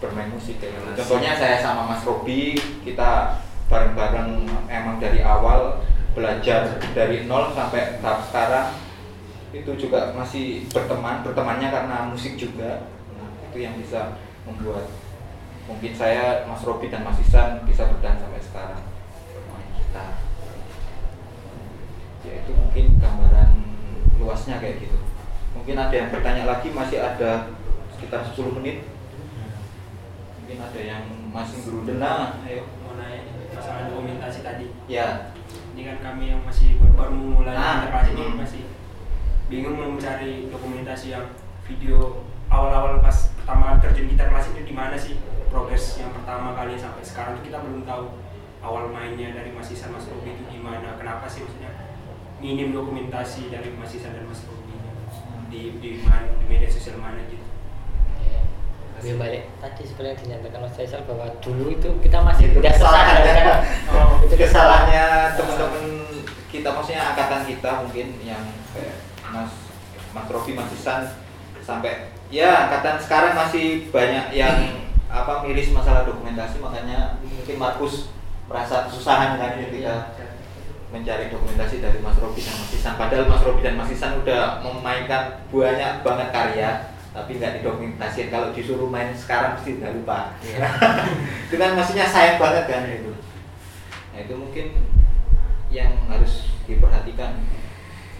bermain musik kayak gitu. contohnya saya sama Mas Robi kita bareng-bareng emang dari awal belajar dari nol sampai tahap sekarang. Itu juga masih berteman bertemannya karena musik juga. Nah, itu yang bisa membuat mungkin saya Mas Robi dan Mas Isan bisa bertahan sampai sekarang. Bermain gitar ya itu mungkin gambaran luasnya kayak gitu. Mungkin ada yang bertanya lagi masih ada sekitar 10 menit. Mungkin ada yang masih berundang nah ayo mau nanya masalah dokumentasi tadi. Ya. Ini kan kami yang masih baru-baru memulai Ah, interpelasi ini hmm. masih bingung mau mencari dokumentasi yang video awal-awal pas pertama terjun gitar klasik itu di mana sih progres yang pertama kali sampai sekarang itu kita belum tahu awal mainnya dari Mas Isan Mas Robi itu gimana. Kenapa sih maksudnya minim dokumentasi dari Mas Isan dan Mas Robi di di mana di media sosial mana gitu? Ya, balik tadi sebenarnya dinyatakan Mas Faisal bahwa dulu itu kita masih Itu tidak kesalahan. ya. kan? Oh, itu kesalahannya teman-teman kita maksudnya angkatan kita mungkin yang kayak Mas Mas Rofi Mas Isan sampai ya angkatan sekarang masih banyak yang apa miris masalah dokumentasi makanya mungkin Markus merasa kesusahan kan ketika mencari dokumentasi dari Mas Robi dan Mas Isan. Padahal Mas Robi dan Mas Isan udah memainkan banyak banget karya tapi nggak didokumentasikan kalau disuruh main sekarang pasti nggak lupa. (laughs) Itu kan maksudnya sayang banget kan itu nah itu mungkin yang harus diperhatikan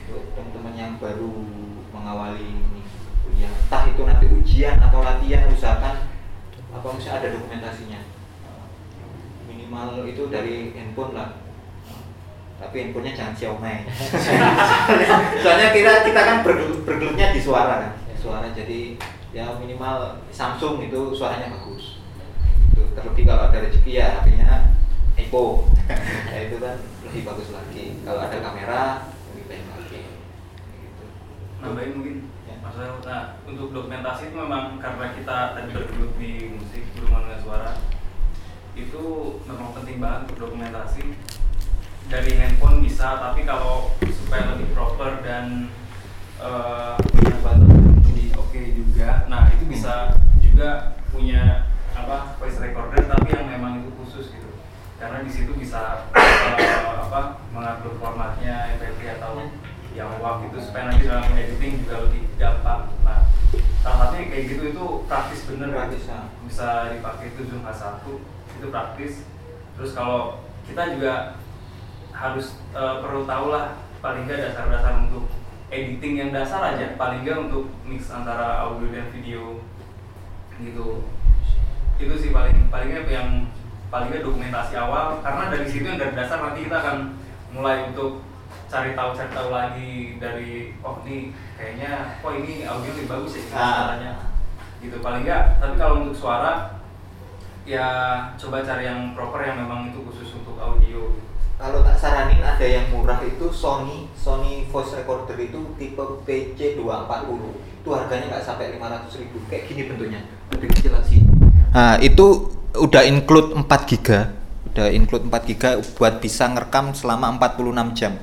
untuk teman-teman yang baru mengawali ini. Kuliah entah itu nanti ujian atau latihan usahakan apa misalnya ada dokumentasinya? Minimal itu dari handphone lah. Tapi handphonenya jangan Xiaomi (laughs) soalnya kita kita kan bergelut, bergelutnya di suara kan. Suara jadi ya minimal Samsung itu suaranya bagus. Itu terlebih kalau ada rezeki ya HP-nya Epo ya itu kan lebih bagus lagi. Kalau ada kamera lebih baik lagi. Gitu. nambahin mungkin Ya. maksudnya nah, untuk dokumentasi itu memang karena kita tadi bergelut di musik berhubungan dengan suara itu memang penting banget untuk dokumentasi dari handphone bisa tapi kalau supaya lebih proper dan eh, punya batas lebih oke juga nah itu bisa juga punya apa voice recorder tapi yang memang itu khusus gitu karena di situ bisa eh, apa mengatur formatnya MP3 atau yang WAV gitu supaya nanti dalam editing juga lebih gampang nah salah satunya kayak gitu itu praktis bener Praktis, gitu. ya. bisa dipakai itu Zoom H1 itu praktis. Terus kalau kita juga harus eh, perlu tahu lah paling nggak dasar-dasar untuk editing yang dasar aja. Paling nggak untuk mix antara audio dan video gitu. Itu sih paling palingnya yang paling nggak dokumentasi awal. Karena dari situ yang dari dasar nanti kita akan mulai untuk cari tahu cari tahu lagi dari oh ini kayaknya oh ini audio lebih bagus ya Ah. caranya. Gitu paling nggak tapi kalau untuk suara ya coba cari yang proper yang memang itu khusus untuk audio. Kalau tak saranin ada yang murah itu Sony Sony voice recorder itu tipe PC240 itu harganya nggak sampai 500 ribu. Kayak gini bentuknya. Lebih kecil lagi. Nah itu udah include 4 giga. Udah include 4 giga buat bisa ngerekam selama 46 jam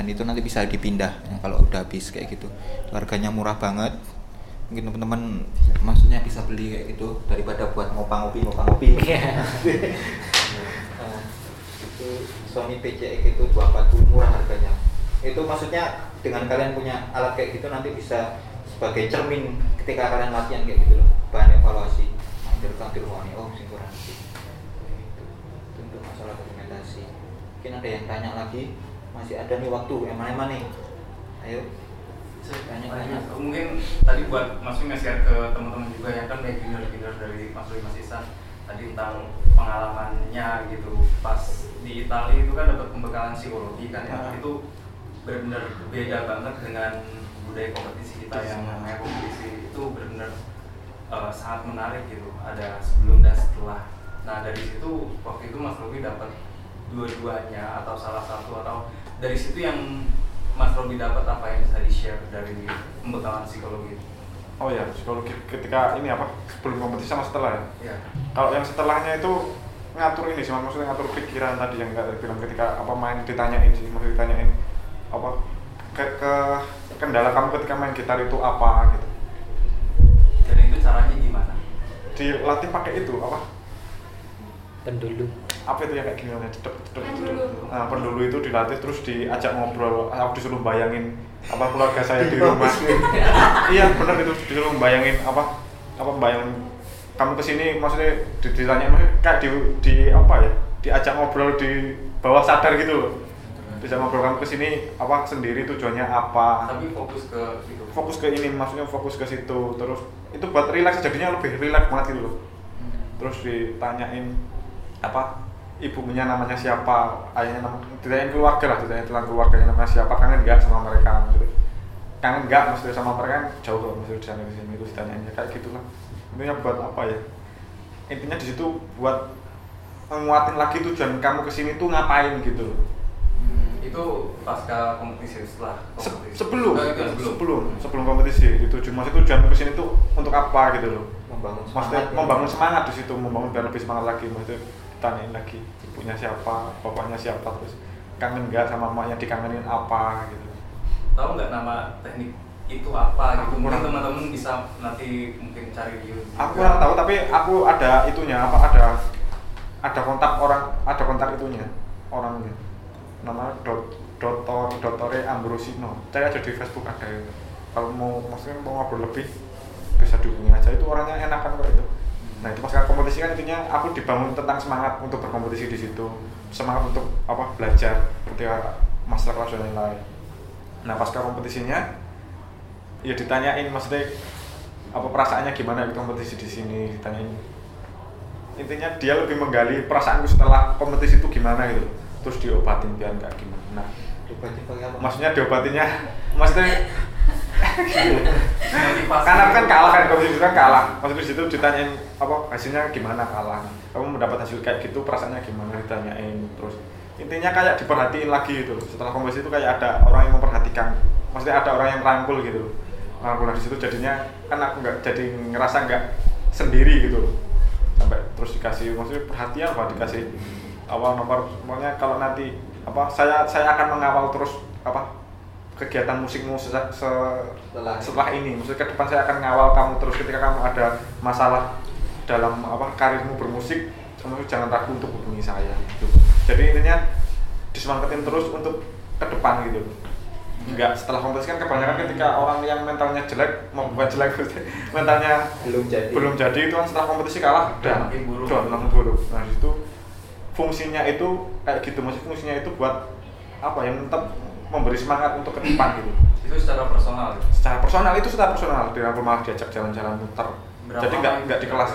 dan itu nanti bisa dipindah ya, kalau udah habis kayak gitu. Itu harganya murah banget. Mungkin teman-teman maksudnya bisa beli kayak gitu daripada buat ngopang-ngopi ngopang-ngopi (laughs) Iya. Nah, (laughs) itu Sony PCX itu 240 murah harganya. Itu maksudnya dengan kalian punya alat kayak gitu nanti bisa sebagai cermin ketika kalian latihan kayak gitu loh. Bahan evaluasi. Nah, di rumah nih oh sing kurang itu untuk masalah dokumentasi. Mungkin ada yang tanya lagi masih ada nih waktu yang mana nih. Ayo. Tanya-tanya mungkin tadi buat maksudnya share ke teman-teman juga yang kan beginner-beginner dari Mas Rui Mas Isan tadi tentang pengalamannya gitu. Pas di Italia itu kan dapat pembekalan psikologi kan ya. Ah. itu benar-benar beda banget dengan budaya kompetisi kita yang namanya kompetisi. Itu benar-benar eh, sangat menarik gitu. Ada sebelum dan setelah. Nah dari situ waktu itu Mas Robi dapat dua-duanya atau salah satu atau dari situ yang Mas Robi dapat apa yang bisa di-share dari pembekalan psikologi itu? Oh ya, psikologi ketika ini apa sebelum kompetisi sama setelah ya. Ya. Kalau yang setelahnya itu ngatur ini sih, maksudnya ngatur pikiran tadi yang nggak bilang ketika apa main ditanyain sih, maksudnya ditanyain apa ke, ke kendala kamu ketika main gitar itu apa gitu. Dan itu caranya gimana? Dilatih pakai itu apa? pendulu Apa itu yang kayak gini cedek, cedek. Pendulu. Nah, pendulu itu dilatih terus diajak ngobrol. Aku disuruh bayangin apa keluarga saya di rumah. (laughs) iya benar itu disuruh bayangin apa apa bayangin kamu ke sini maksudnya di- ditanya maksudnya kayak di, di apa ya diajak ngobrol di bawah sadar gitu loh bisa ngobrol kamu ke sini apa sendiri tujuannya apa Tapi fokus ke itu. fokus ke ini maksudnya fokus ke situ terus itu buat relax jadinya lebih relax banget gitu loh terus ditanyain apa ibunya namanya siapa ayahnya nama ditanyain keluarga lah ditanyain tentang keluarganya namanya siapa kangen nggak sama mereka gitu kangen nggak maksudnya sama mereka kan jauh loh maksudnya di sana di sini itu ditanyain ya kayak gitulah. Intinya buat apa ya? Intinya di situ buat menguatin lagi tujuan kamu ke sini tuh ngapain gitu loh. Hmm, itu pasca kompetisi setelah Se- kompetisi. sebelum, Oh, itu sebelum. sebelum sebelum kompetisi itu tujuan maksud tujuan ke sini tuh untuk apa gitu loh. Membangun maksudnya semangat ya. membangun semangat di situ membangun biar lebih semangat lagi maksudnya tanyain lagi ibunya siapa bapaknya siapa terus kangen nggak sama emaknya dikangenin apa gitu. Tahu nggak nama teknik itu apa Aku gitu? Mungkin teman-teman bisa nanti mungkin cari di YouTube. aku kurang tahu tapi aku ada itunya apa ada ada kontak orang ada kontak itunya orangnya. Namanya dot dotor dotore Ambrosino. Cari aja di Facebook ada kalau mau maksudnya mau ngobrol lebih bisa dihubungi aja. Itu orangnya enakan kok itu nah itu pas kompetisi kan intinya aku dibangun tentang semangat untuk berkompetisi di situ semangat untuk apa belajar ketika master kelas dan lain-lain nah pasca kompetisinya ya ditanyain maksudnya apa perasaannya gimana ikut kompetisi di sini ditanyain intinya dia lebih menggali perasaanku setelah kompetisi itu gimana gitu terus diobatin biar nggak gimana nah Diobatin pakai apa? maksudnya diobatinnya maksudnya. Karena kan kalah kan kompetisi kan kalah. Maksudnya di situ ditanyain apa hasilnya gimana kalah? Kamu mendapat hasil kayak gitu perasaannya gimana? Ditanyain terus intinya kayak diperhatiin lagi gitu setelah kompetisi itu kayak ada orang yang memperhatikan. Maksudnya ada orang yang rangkul gitu rangkul nah, di situ jadinya kan aku nggak jadi ngerasa nggak sendiri gitu sampai terus dikasih maksudnya perhatian apa dikasih? Awal nomor pokoknya kalau nanti apa saya saya akan mengawal terus apa kegiatan musikmu se, se- Setelah ini. setelah ini maksudnya ke depan saya akan ngawal kamu terus ketika kamu ada masalah dalam apa karirmu bermusik maksudnya jangan ragu untuk hubungi saya gitu. jadi intinya disemangatin terus untuk ke depan gitu enggak setelah kompetisi kan kebanyakan ketika orang yang mentalnya jelek mau bukan jelek maksudnya, mentalnya belum jadi belum jadi itu kan setelah kompetisi kalah dan buruk. buruk nah itu fungsinya itu kayak gitu maksud fungsinya itu buat apa yang tetap memberi semangat untuk ke depan gitu itu secara personal ya? secara personal itu secara personal di aku malah diajak jalan-jalan muter Berapa jadi nggak nggak di kelas?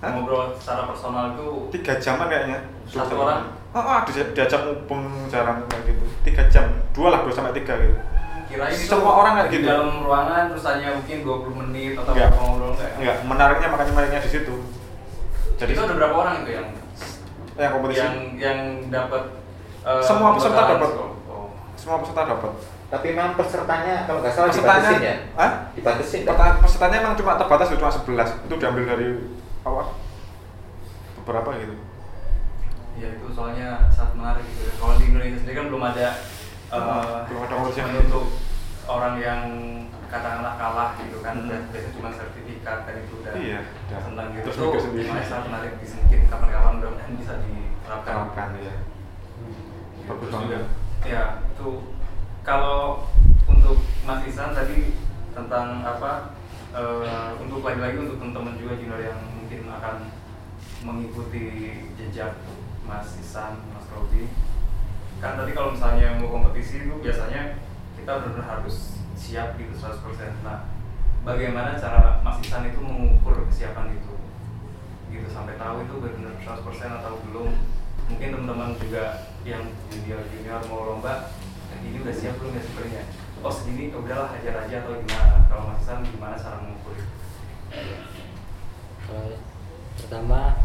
Hah? ngobrol secara personal itu tiga jaman kayaknya Satu jam. orang? ah di- diajak ngubung jarang kayak gitu tiga jam dua lah dua sampai tiga gitu kirain itu Semua orang kayak di gitu. dalam ruangan terus hanya mungkin 20 menit atau Enggak. berapa ngobrol enggak ya? enggak menariknya makanya menariknya di situ jadi itu ada berapa orang itu yang yang kompetisi yang yang dapat eh, Semua peserta dapat. Semua peserta dapat? Tapi memang pesertanya kalau nggak salah pesertanya dibatasin ya? Hah? dibatasin kan? Perta- pesertanya emang cuma terbatas cuma 11 itu diambil dari apa? Beberapa gitu. Ya itu soalnya sangat menarik gitu ya. Kalau di Indonesia sendiri kan belum ada eh, Belum ada yang untuk orang yang katakanlah kalah gitu kan. Hmm. dan biasanya cuma sertifikat kan itu udah Iya, tentang gitu. Terus itu sendiri. sangat menarik di mungkin kapan-kapan mudah-mudahan bisa diterapkan. Terapkan ya bagus Terus banget. juga ya itu. Kalau untuk Mas Isan tadi tentang apa eh, untuk lagi-lagi untuk teman-teman juga junior yang mungkin akan mengikuti jejak Mas Isan, Mas Robi. Kan tadi kalau misalnya mau kompetisi itu biasanya kita benar-benar harus siap gitu 100% nah bagaimana cara Mas Isan itu mengukur kesiapan itu? Gitu sampai tahu itu benar-benar 100% atau belum? Mungkin teman-teman juga yang junior junior mau lomba "Eh, ini udah siap belum ya sebenarnya? Oh segini oh, udahlah hajar aja atau gimana? Kalau Mas Isan gimana cara mengukur? Kalau pertama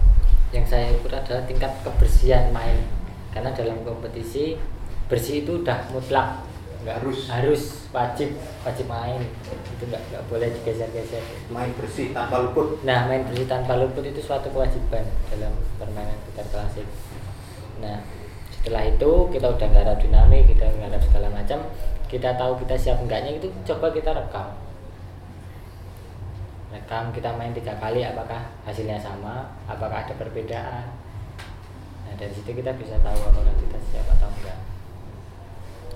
yang saya ukur adalah tingkat kebersihan main. Karena dalam kompetisi bersih itu udah mutlak. Nggak Harus. harus wajib wajib main. Itu nggak nggak boleh digeser-geser. Main bersih tanpa luput. Nah main bersih tanpa luput itu suatu kewajiban dalam permainan gitar klasik. Nah setelah itu kita udah nggarap dinamik kita nggarap segala macam. Kita tahu kita siap enggaknya itu coba kita rekam. Rekam kita main tiga kali apakah hasilnya sama? Apakah ada perbedaan? Nah dari situ kita bisa tahu apakah kita siap atau enggak.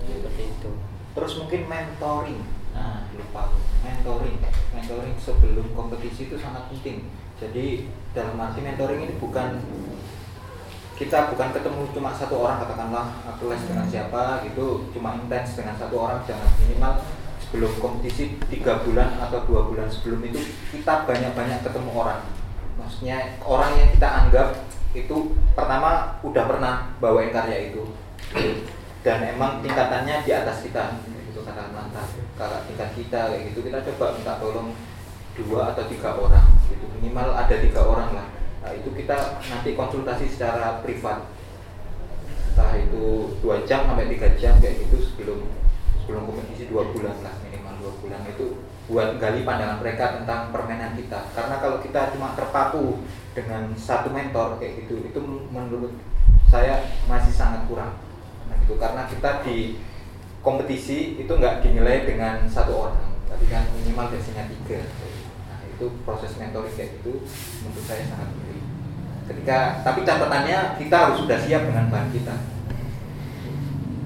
Seperti itu. Terus mungkin mentoring. Nah. Lupa mentoring. Mentoring sebelum kompetisi itu sangat penting. Jadi dalam arti mentoring ini bukan kita bukan ketemu cuma satu orang katakanlah aku les dengan siapa gitu. Cuma intens dengan satu orang jangan minimal sebelum kompetisi tiga bulan atau dua bulan sebelum itu kita banyak-banyak ketemu orang. Maksudnya orang yang kita anggap itu pertama udah pernah bawain karya itu. Dan emang tingkatannya di atas kita gitu katakanlah kakak tingkat kita kayak gitu. Kita coba minta tolong dua atau tiga orang gitu. Minimal ada tiga orang lah nah, itu kita nanti konsultasi secara privat. Entah itu dua jam sampai tiga jam kayak gitu sebelum sebelum kompetisi dua bulan lah minimal dua bulan itu buat gali pandangan mereka tentang permainan kita. Karena kalau kita cuma terpaku dengan satu mentor kayak gitu itu menurut saya masih sangat kurang. Nah, gitu karena kita di kompetisi itu nggak dinilai dengan satu orang tapi kan minimal biasanya tiga. Nah itu proses mentoring kayak gitu menurut saya sangat penting ketika tapi catatannya kita harus sudah siap dengan bahan kita.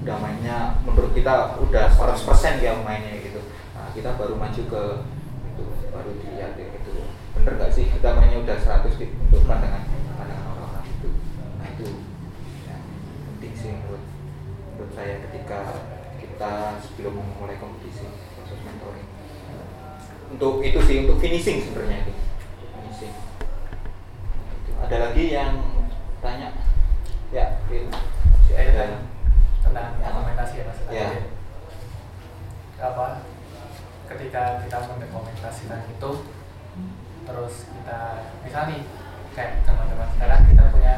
Udah mainnya menurut kita udah 100% ya mainnya gitu. Nah, kita baru maju ke itu baru dilihat gitu. Bener gak sih? Kita mainnya udah 100 di, untuk pandangan pandangan orang-orang itu. Nah itu ya, penting sih menurut menurut saya ketika kita sebelum memulai kompetisi proses mentoring. Untuk itu sih untuk finishing sebenarnya itu Itu. Ada lagi yang tanya ya Phil. si ya. tentang argumentasi ya mas Ya. apa ketika kita mendokumentasikan itu terus kita misalnya nih kayak teman-teman sekarang kita punya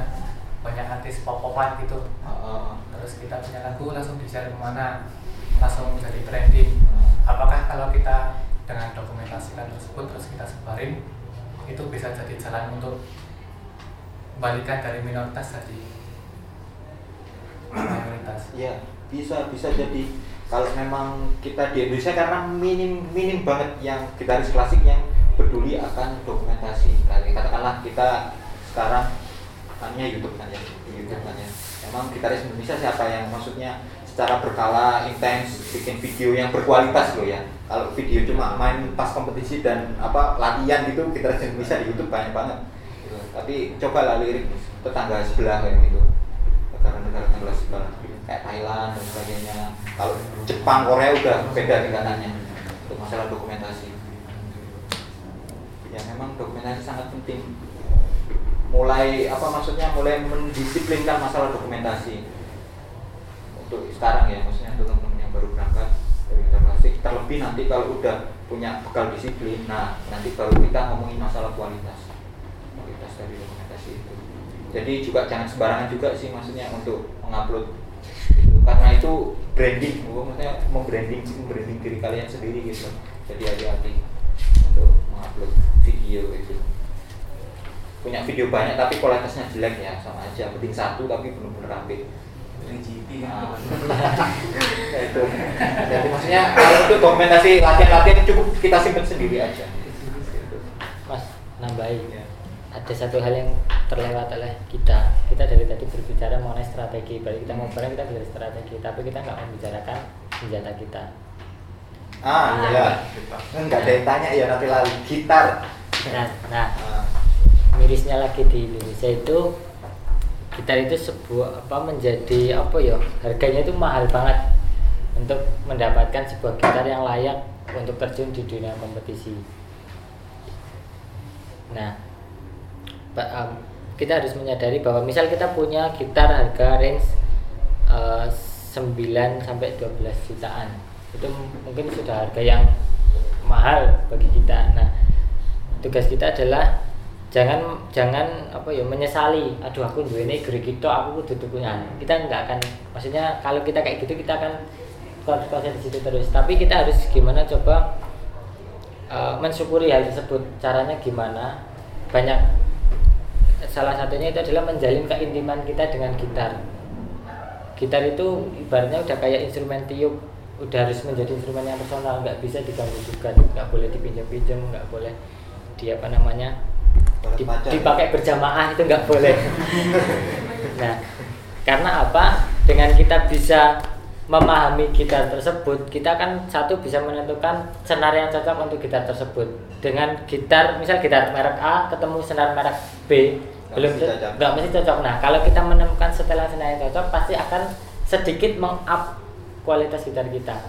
banyak artis pop-popan gitu Heeh. terus kita punya lagu langsung di-share ke mana langsung jadi trending apakah kalau kita dengan dokumentasikan tersebut terus kita sebarin itu bisa jadi jalan untuk balikan dari minoritas jadi (clears throat) mayoritas Iya, bisa bisa jadi kalau memang kita di Indonesia karena minim minim banget yang gitaris klasik yang peduli akan dokumentasi. Kali katakanlah kita sekarang Tanya YouTube kan ya, di YouTube kan ya. Emang gitaris Indonesia siapa yang maksudnya secara berkala intens bikin video yang berkualitas loh ya. Kalau video cuma main pas kompetisi dan apa latihan gitu gitaris Indonesia di YouTube banyak banget. Tapi cobalah lirik tetangga sebelah kayak gitu. Negara-negara tetangga sebelah kayak Thailand dan sebagainya. Kalau Jepang, Korea udah beda tingkatannya untuk masalah dokumentasi. Ya memang dokumentasi sangat penting mulai apa maksudnya mulai mendisiplinkan masalah dokumentasi untuk sekarang ya maksudnya untuk teman-teman yang baru berangkat dari klasik terlebih nanti kalau udah punya bekal disiplin nah nanti baru kita ngomongin masalah kualitas dari dokumentasi itu. Jadi juga jangan sembarangan juga sih maksudnya untuk mengupload itu. Karena itu branding oh, maksudnya membranding membranding diri kalian sendiri gitu. Jadi hati-hati untuk mengupload video itu. Punya video banyak tapi kualitasnya jelek ya sama aja. Penting satu tapi benar-benar rapi. Nah, (laughs) itu. Jadi maksudnya kalau itu dokumentasi latihan-latihan cukup kita simpan sendiri aja. Mas, nambahin. Ya. Ada satu hal yang terlewat oleh kita. Kita dari tadi berbicara mengenai strategi. Balik kita mau bareng kita bicara strategi, tapi kita nggak membicarakan senjata kita. ah iya nggak ada yang tanya ya nanti lali gitar Nah, nah Ah, mirisnya lagi di Indonesia itu gitar itu sebuah apa menjadi apa ya harganya itu mahal banget untuk mendapatkan sebuah gitar yang layak untuk terjun di dunia kompetisi. Nah, Em, kita harus menyadari bahwa misal kita punya gitar harga range eh, 9 sampai 12 jutaan. Itu mungkin sudah harga yang mahal bagi kita. Nah, tugas kita adalah jangan jangan apa ya menyesali aduh aku duwe gede gitu aku kudu nah, kita nggak akan maksudnya kalau kita kayak gitu kita akan konsen di situ terus tapi kita harus gimana coba eh, mensyukuri hal tersebut caranya gimana banyak salah satunya itu adalah menjalin keintiman kita dengan gitar. Gitar itu ibaratnya udah kayak instrumen tiup udah harus menjadi instrumen yang personal nggak bisa diganggu juga nggak boleh dipinjam-pinjam nggak boleh di apa namanya di- dipakai berjamaah itu nggak boleh. (laughs) Nah karena apa? Dengan kita bisa memahami gitar tersebut kita kan satu bisa menentukan senar yang cocok untuk gitar tersebut. Dengan gitar misal gitar merek A ketemu senar merek B. Nggak belum nggak mesti cocok. Nah kalau kita menemukan setelan senar yang cocok pasti akan sedikit meng-up kualitas gitar kita.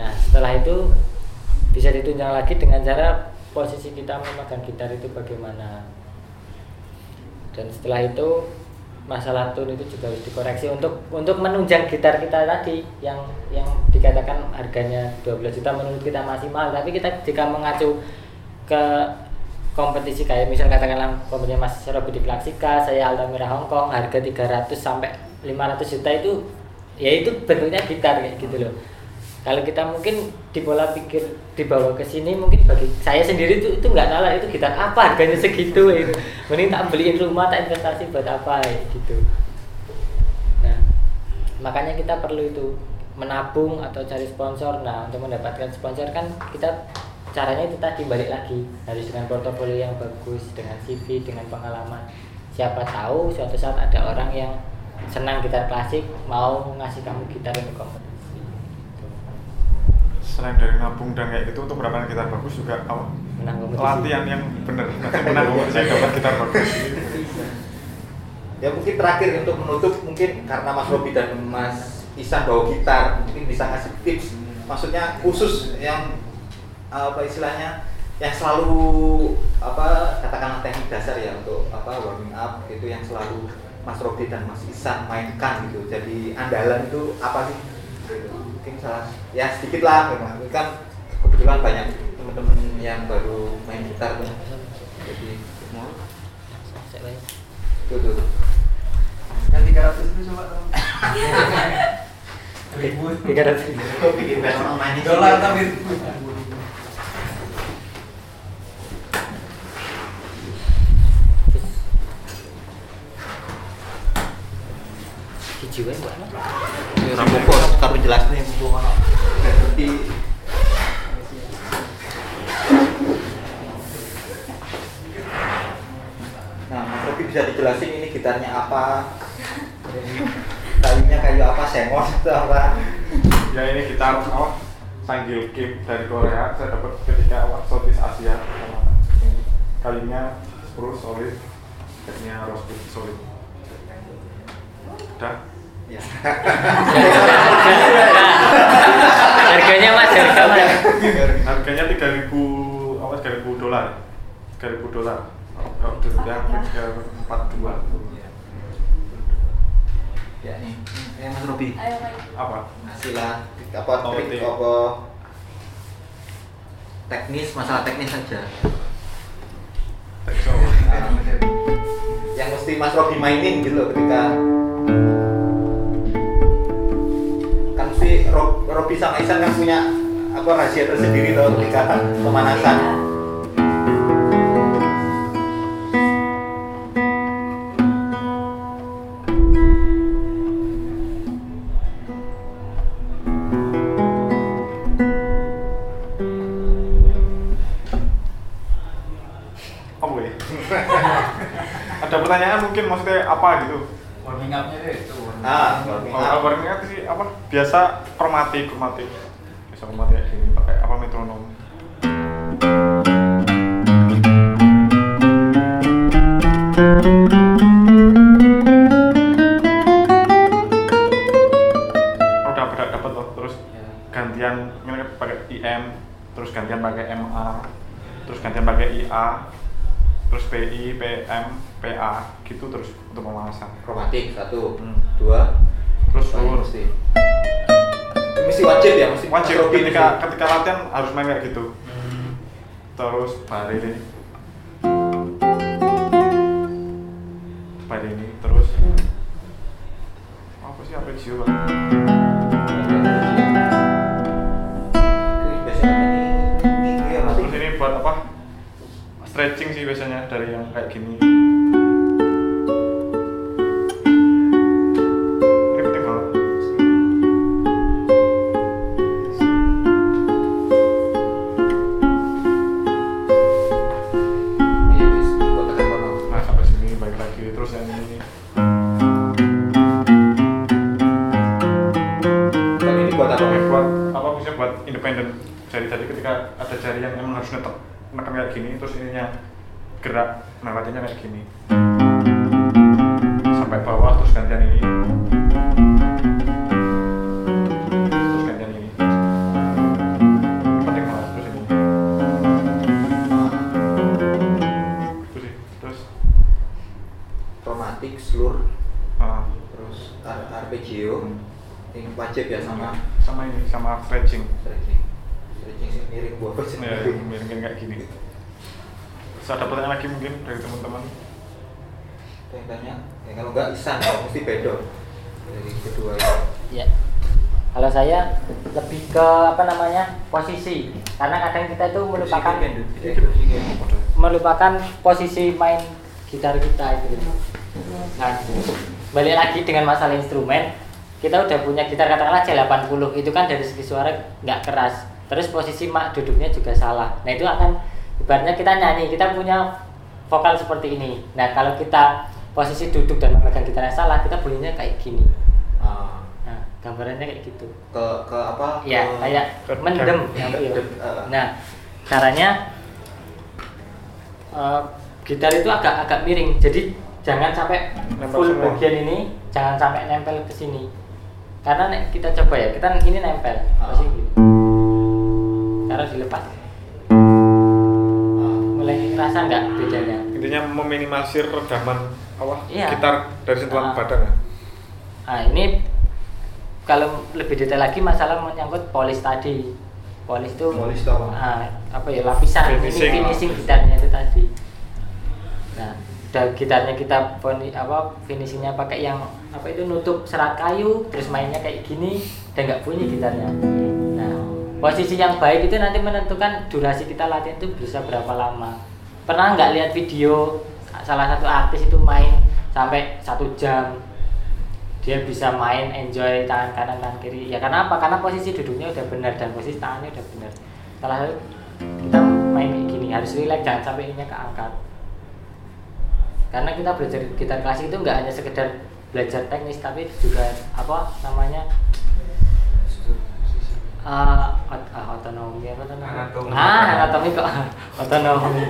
Nah setelah itu bisa ditunjang lagi dengan cara posisi kita memegang gitar itu bagaimana. Dan setelah itu masalah tune itu juga harus dikoreksi. Untuk untuk menunjang gitar kita tadi yang yang dikatakan harganya 12 juta menurut kita masih mahal. Tapi kita jika mengacu ke kompetisi kayak misal katakanlah kompetisi Mas Robi di Klaksika, saya Altamira Hongkong harga 300 sampai 500 juta itu ya itu bentuknya gitar kayak gitu loh kalau kita mungkin di pola pikir dibawa ke sini mungkin bagi saya sendiri itu itu nggak nalar itu gitar apa? Harganya segitu itu mending tak beliin rumah tak investasi buat apa gitu. Nah makanya kita perlu itu menabung atau cari sponsor. Nah untuk mendapatkan sponsor kan kita caranya itu tadi balik lagi. Harus dengan portofolio yang bagus dengan CV dengan pengalaman. Siapa tahu suatu saat ada orang yang senang gitar klasik mau ngasih kamu gitar untuk kompetisi. Selain dari nabung dan kayak gitu untuk mendapatkan gitar bagus juga apa menang kompetisi. latihan yang benar nanti menang kompetisi dapat gitar bagus. Ya mungkin terakhir untuk menutup mungkin karena Mas Robi dan Mas Isan bawa gitar mungkin bisa ngasih tips. Maksudnya khusus yang apa istilahnya yang selalu apa katakanlah teknik dasar ya untuk apa warming up itu yang selalu Mas Robi dan Mas Isan mainkan gitu. Jadi andalan itu apa sih? Gitu. Mungkin salah. Ya sedikit lah memang. Ini kan kebetulan banyak teman-teman yang baru main gitar tuh. Jadi mau tuh tuh Yang 300 itu coba (laughs) tiga ratus. Ribu Dolar tapi hiji wae mbak Ya rapopo karo jelasne mumpung ono ngerti Nah, Mas Robi bisa dijelasin ini gitarnya apa kayunya kayu apa semon atau apa ya ini gitar apa Sanggil Kim dari Korea saya dapat ketika apa Southeast Asia sama ini kalinya spruce solid backnya rosewood solid udah ya harganya mas harga mas harganya 3000 apa 3000 dolar. 3000 dolar. Kalau rupiah 342 ya nih eh Mas Robi. Apa? Ngasihlah apa trik. apa? Teknis masalah teknis saja. Yang mesti Mas Robi mainin gitu loh ketika Robi sama Isan kan punya apa rahasia tersendiri loh ketika pemanasan. Ya? (laughs) Ada pertanyaan mungkin maksudnya apa gitu warming up-nya itu warming ah kalau warming kalau up. barangnya sih apa biasa kromatik kromatik bisa kromatik kayak gini pakai apa metronom udah berat dapat loh terus Ya. gantian ini pakai IM terus gantian pakai MA terus gantian pakai IA terus PI PM PA gitu terus untuk pemanasan. Kromatik satu. Hmm. dua. Terus full mesti? Mesti wajib ya mesti wajib Mas Robi ketika mesti. ketika latihan harus main kayak gitu. Hmm. terus bari ini terus. Apa sih arpeggio kan stretching sih biasanya dari yang kayak gini. Iya, nah buat apa? Oke, buat apa? Bisa buat independen jari tadi ketika ada jari yang emang harus netek nekan kayak gini terus ininya gerak nah latihannya kayak gini. Sampai bawah terus gantian ini. Terus gantian ini. Penting banget terus ini. Itu sih terus. Kromatik, slur, ah, terus ar- arpeggio. Hmm. Ini wajib ya sama. Sama ini sama stretching stretching. Miring buat apa sih? ya miring kayak gini. Terus ada pertanyaan lagi mungkin dari teman-teman? Yang tanya, ya kalau enggak isan, kalau mesti bedo. Dari kedua ya kalau saya lebih ke apa namanya posisi. Karena kadang kita itu melupakan melupakan posisi main gitar kita itu. Nah balik lagi dengan masalah instrumen. Kita udah punya gitar katakanlah C80 itu kan dari segi suara nggak keras terus posisi mak duduknya juga salah. Nah itu akan ibaratnya kita nyanyi kita punya vokal seperti ini. Nah kalau kita posisi duduk dan memegang gitar yang salah kita bunyinya kayak gini. Ah, nah gambarannya kayak gitu. Ke ke apa? ya ke- kayak ke- mendem (laughs) eh. nah caranya eh, gitar itu agak agak miring. Jadi jangan sampai Nempel full semua. bagian ini jangan sampai nempel ke sini. Karena nek kita coba ya kita ini nempel. Ah. masih gini karena dilepas mulai ngerasa nggak bedanya intinya meminimalisir redaman apa Iya. gitar dari sentuhan Ah. badan ya nah ini kalau lebih detail lagi masalah menyangkut polis tadi polis itu Polis itu apa? ah, apa ya lapisan Finishing. finishing, finishing gitarnya itu tadi nah udah gitarnya kita poni- apa finishingnya pakai yang apa itu nutup serat kayu terus mainnya kayak gini dan nggak bunyi gitarnya nah posisi yang baik itu nanti menentukan durasi kita latihan itu bisa berapa lama. Pernah nggak lihat video salah satu artis itu main sampai satu jam? Dia bisa main enjoy tangan kanan tangan kiri. Ya karena apa? Karena posisi duduknya udah benar dan posisi tangannya udah benar. Salah satu kita main kayak gini harus relax jangan sampai ininya keangkat karena kita belajar gitar klasik itu nggak hanya sekedar belajar teknis tapi juga apa namanya uh, ah, otonomi apa tuh? Anatomi. ah anatomi kok. (laughs) Otonomi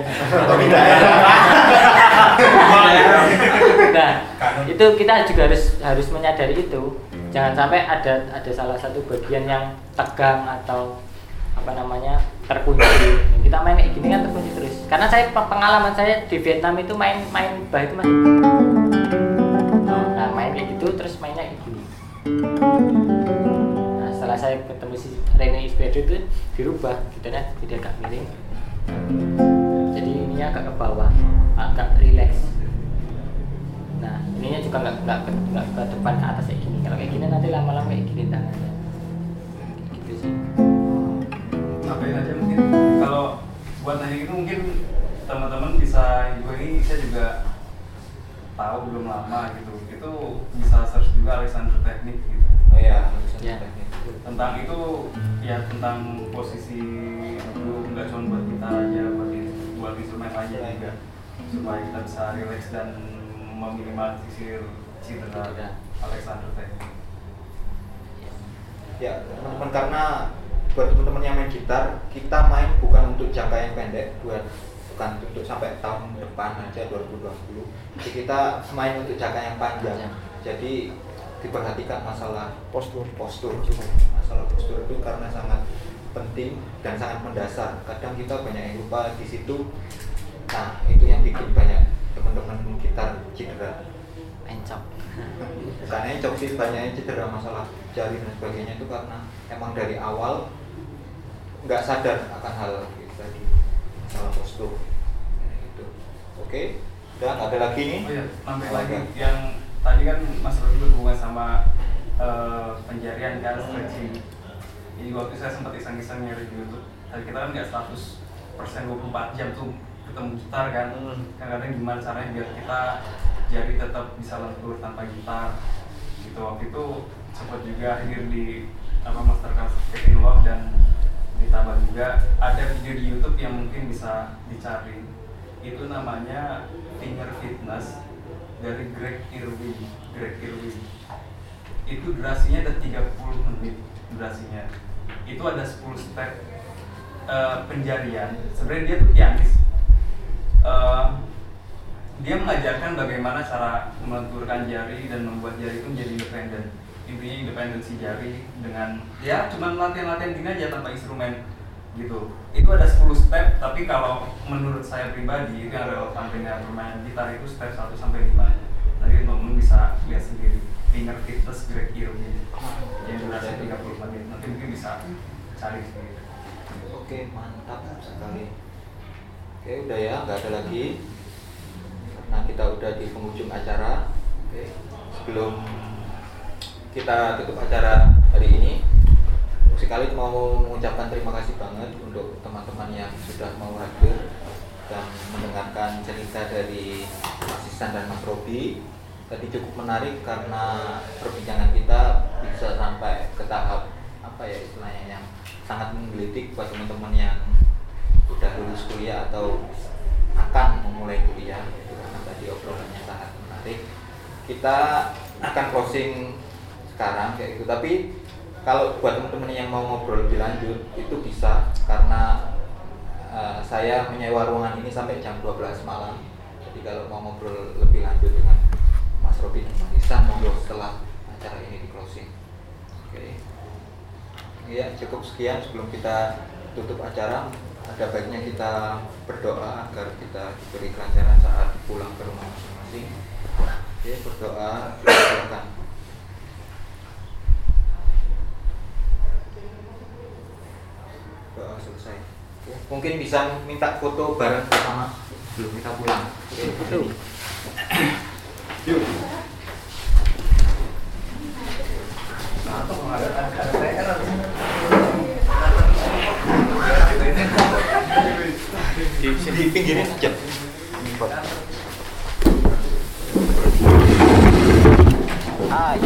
nah itu kita juga harus harus menyadari itu. Jangan sampai ada ada salah satu bagian yang tegang atau apa namanya terkunci. Kita main kayak gini kan terkunci terus. Karena saya pe- pengalaman saya di Vietnam itu main main bah itu masih nah main kayak gitu terus mainnya kayak gini. Nah setelah saya ketemu si Rene Isbedo itu dirubah gitu kan jadi agak miring. Jadi ininya agak ke bawah agak relax. Nah ininya juga nggak nggak ke, ke depan ke atas kayak gini. Kalau kayak gini nanti lama-lama kayak gini tangannya. Kayak gitu sih. Tambahin aja mungkin. Kalau buat teknik itu mungkin teman-teman bisa juga ini saya juga tahu belum lama gitu. Itu bisa search juga Alexander Teknik gitu. Oh iya Ya. Tentang itu ya tentang posisi itu nggak cuma buat kita aja buat buat instrumen aja juga supaya kita bisa relax dan meminimalisir cedera Cedera. Alexander Teknik ya teman-teman karena buat teman-teman yang main gitar kita main bukan untuk jangka yang pendek buat bukan untuk sampai tahun depan aja 2020 jadi kita main untuk jangka yang panjang Panjang. jadi diperhatikan masalah postur. postur masalah postur itu karena sangat penting dan sangat mendasar. Kadang kita banyak yang lupa di situ. Nah itu yang bikin banyak teman-teman gitar cedera. Encok. Bukan encok sih banyak yang cedera masalah jari dan sebagainya itu karena emang dari awal nggak sadar akan hal itu tadi. Masalah postur. Gitu. Oke udah nggak ada lagi nih? Oh iya, lagi yang tadi kan Mas Rodi berhubungan sama eh, penjarian kan stretching. Jadi waktu saya sempat iseng-iseng nyari di YouTube. Tadi kita kan nggak 100 persen 24 jam tuh ketemu gitar kan. Kadang-kadang gimana caranya biar kita jari tetap bisa lentur tanpa gitar. Gitu waktu itu sempat juga hadir di apa masterclass Kevin Love dan ditambah juga ada video di YouTube yang mungkin bisa dicari itu namanya finger fitness dari Greg Irwin. Greg Irwin. Itu durasinya ada 30 menit durasinya. Itu ada 10 step eh, penjarian. Sebenarnya dia tuh pianis. Eh, dia mengajarkan bagaimana cara melenturkan jari dan membuat jari itu menjadi independen. Intinya independensi jari dengan ya cuman latihan-latihan gini aja tanpa instrumen gitu. Itu ada 10 step tapi kalau menurut saya pribadi itu yang relevan dengan permainan gitar itu step 1 sampai 5 nanti teman-teman bisa lihat sendiri finger fitness Greg Irwin yang durasi 30 menit nanti mungkin bisa cari sendiri. Oke mantap sekali. Oke udah ya nggak ada lagi. Karena kita udah di penghujung acara. Oke sebelum kita tutup acara hari ini sekali mau mengucapkan terima kasih banget untuk teman-teman yang sudah mau hadir dan mendengarkan cerita dari Mas Isan dan Mas Robi. Tadi cukup menarik karena perbincangan kita bisa sampai ke tahap apa ya istilahnya yang sangat menggelitik buat teman-teman yang udah lulus kuliah atau akan memulai kuliah itu karena tadi obrolannya sangat menarik. Kita akan closing sekarang kayak gitu. Tapi kalau buat teman-teman yang mau ngobrol lebih lanjut itu bisa karena eh, saya menyewa ruangan ini sampai jam 12 malam. Jadi kalau mau ngobrol lebih lanjut dengan Mas Robi dan Mas Isan monggo setelah acara ini di closing. Oke. Ya cukup sekian sebelum kita tutup acara. Ada baiknya kita berdoa agar kita diberi kelancaran saat pulang ke rumah masing-masing. Oke berdoa silakan uh, selesai ya. mungkin bisa minta foto bareng sama belum kita pulang yuk di, di pinggirnya aja Hai.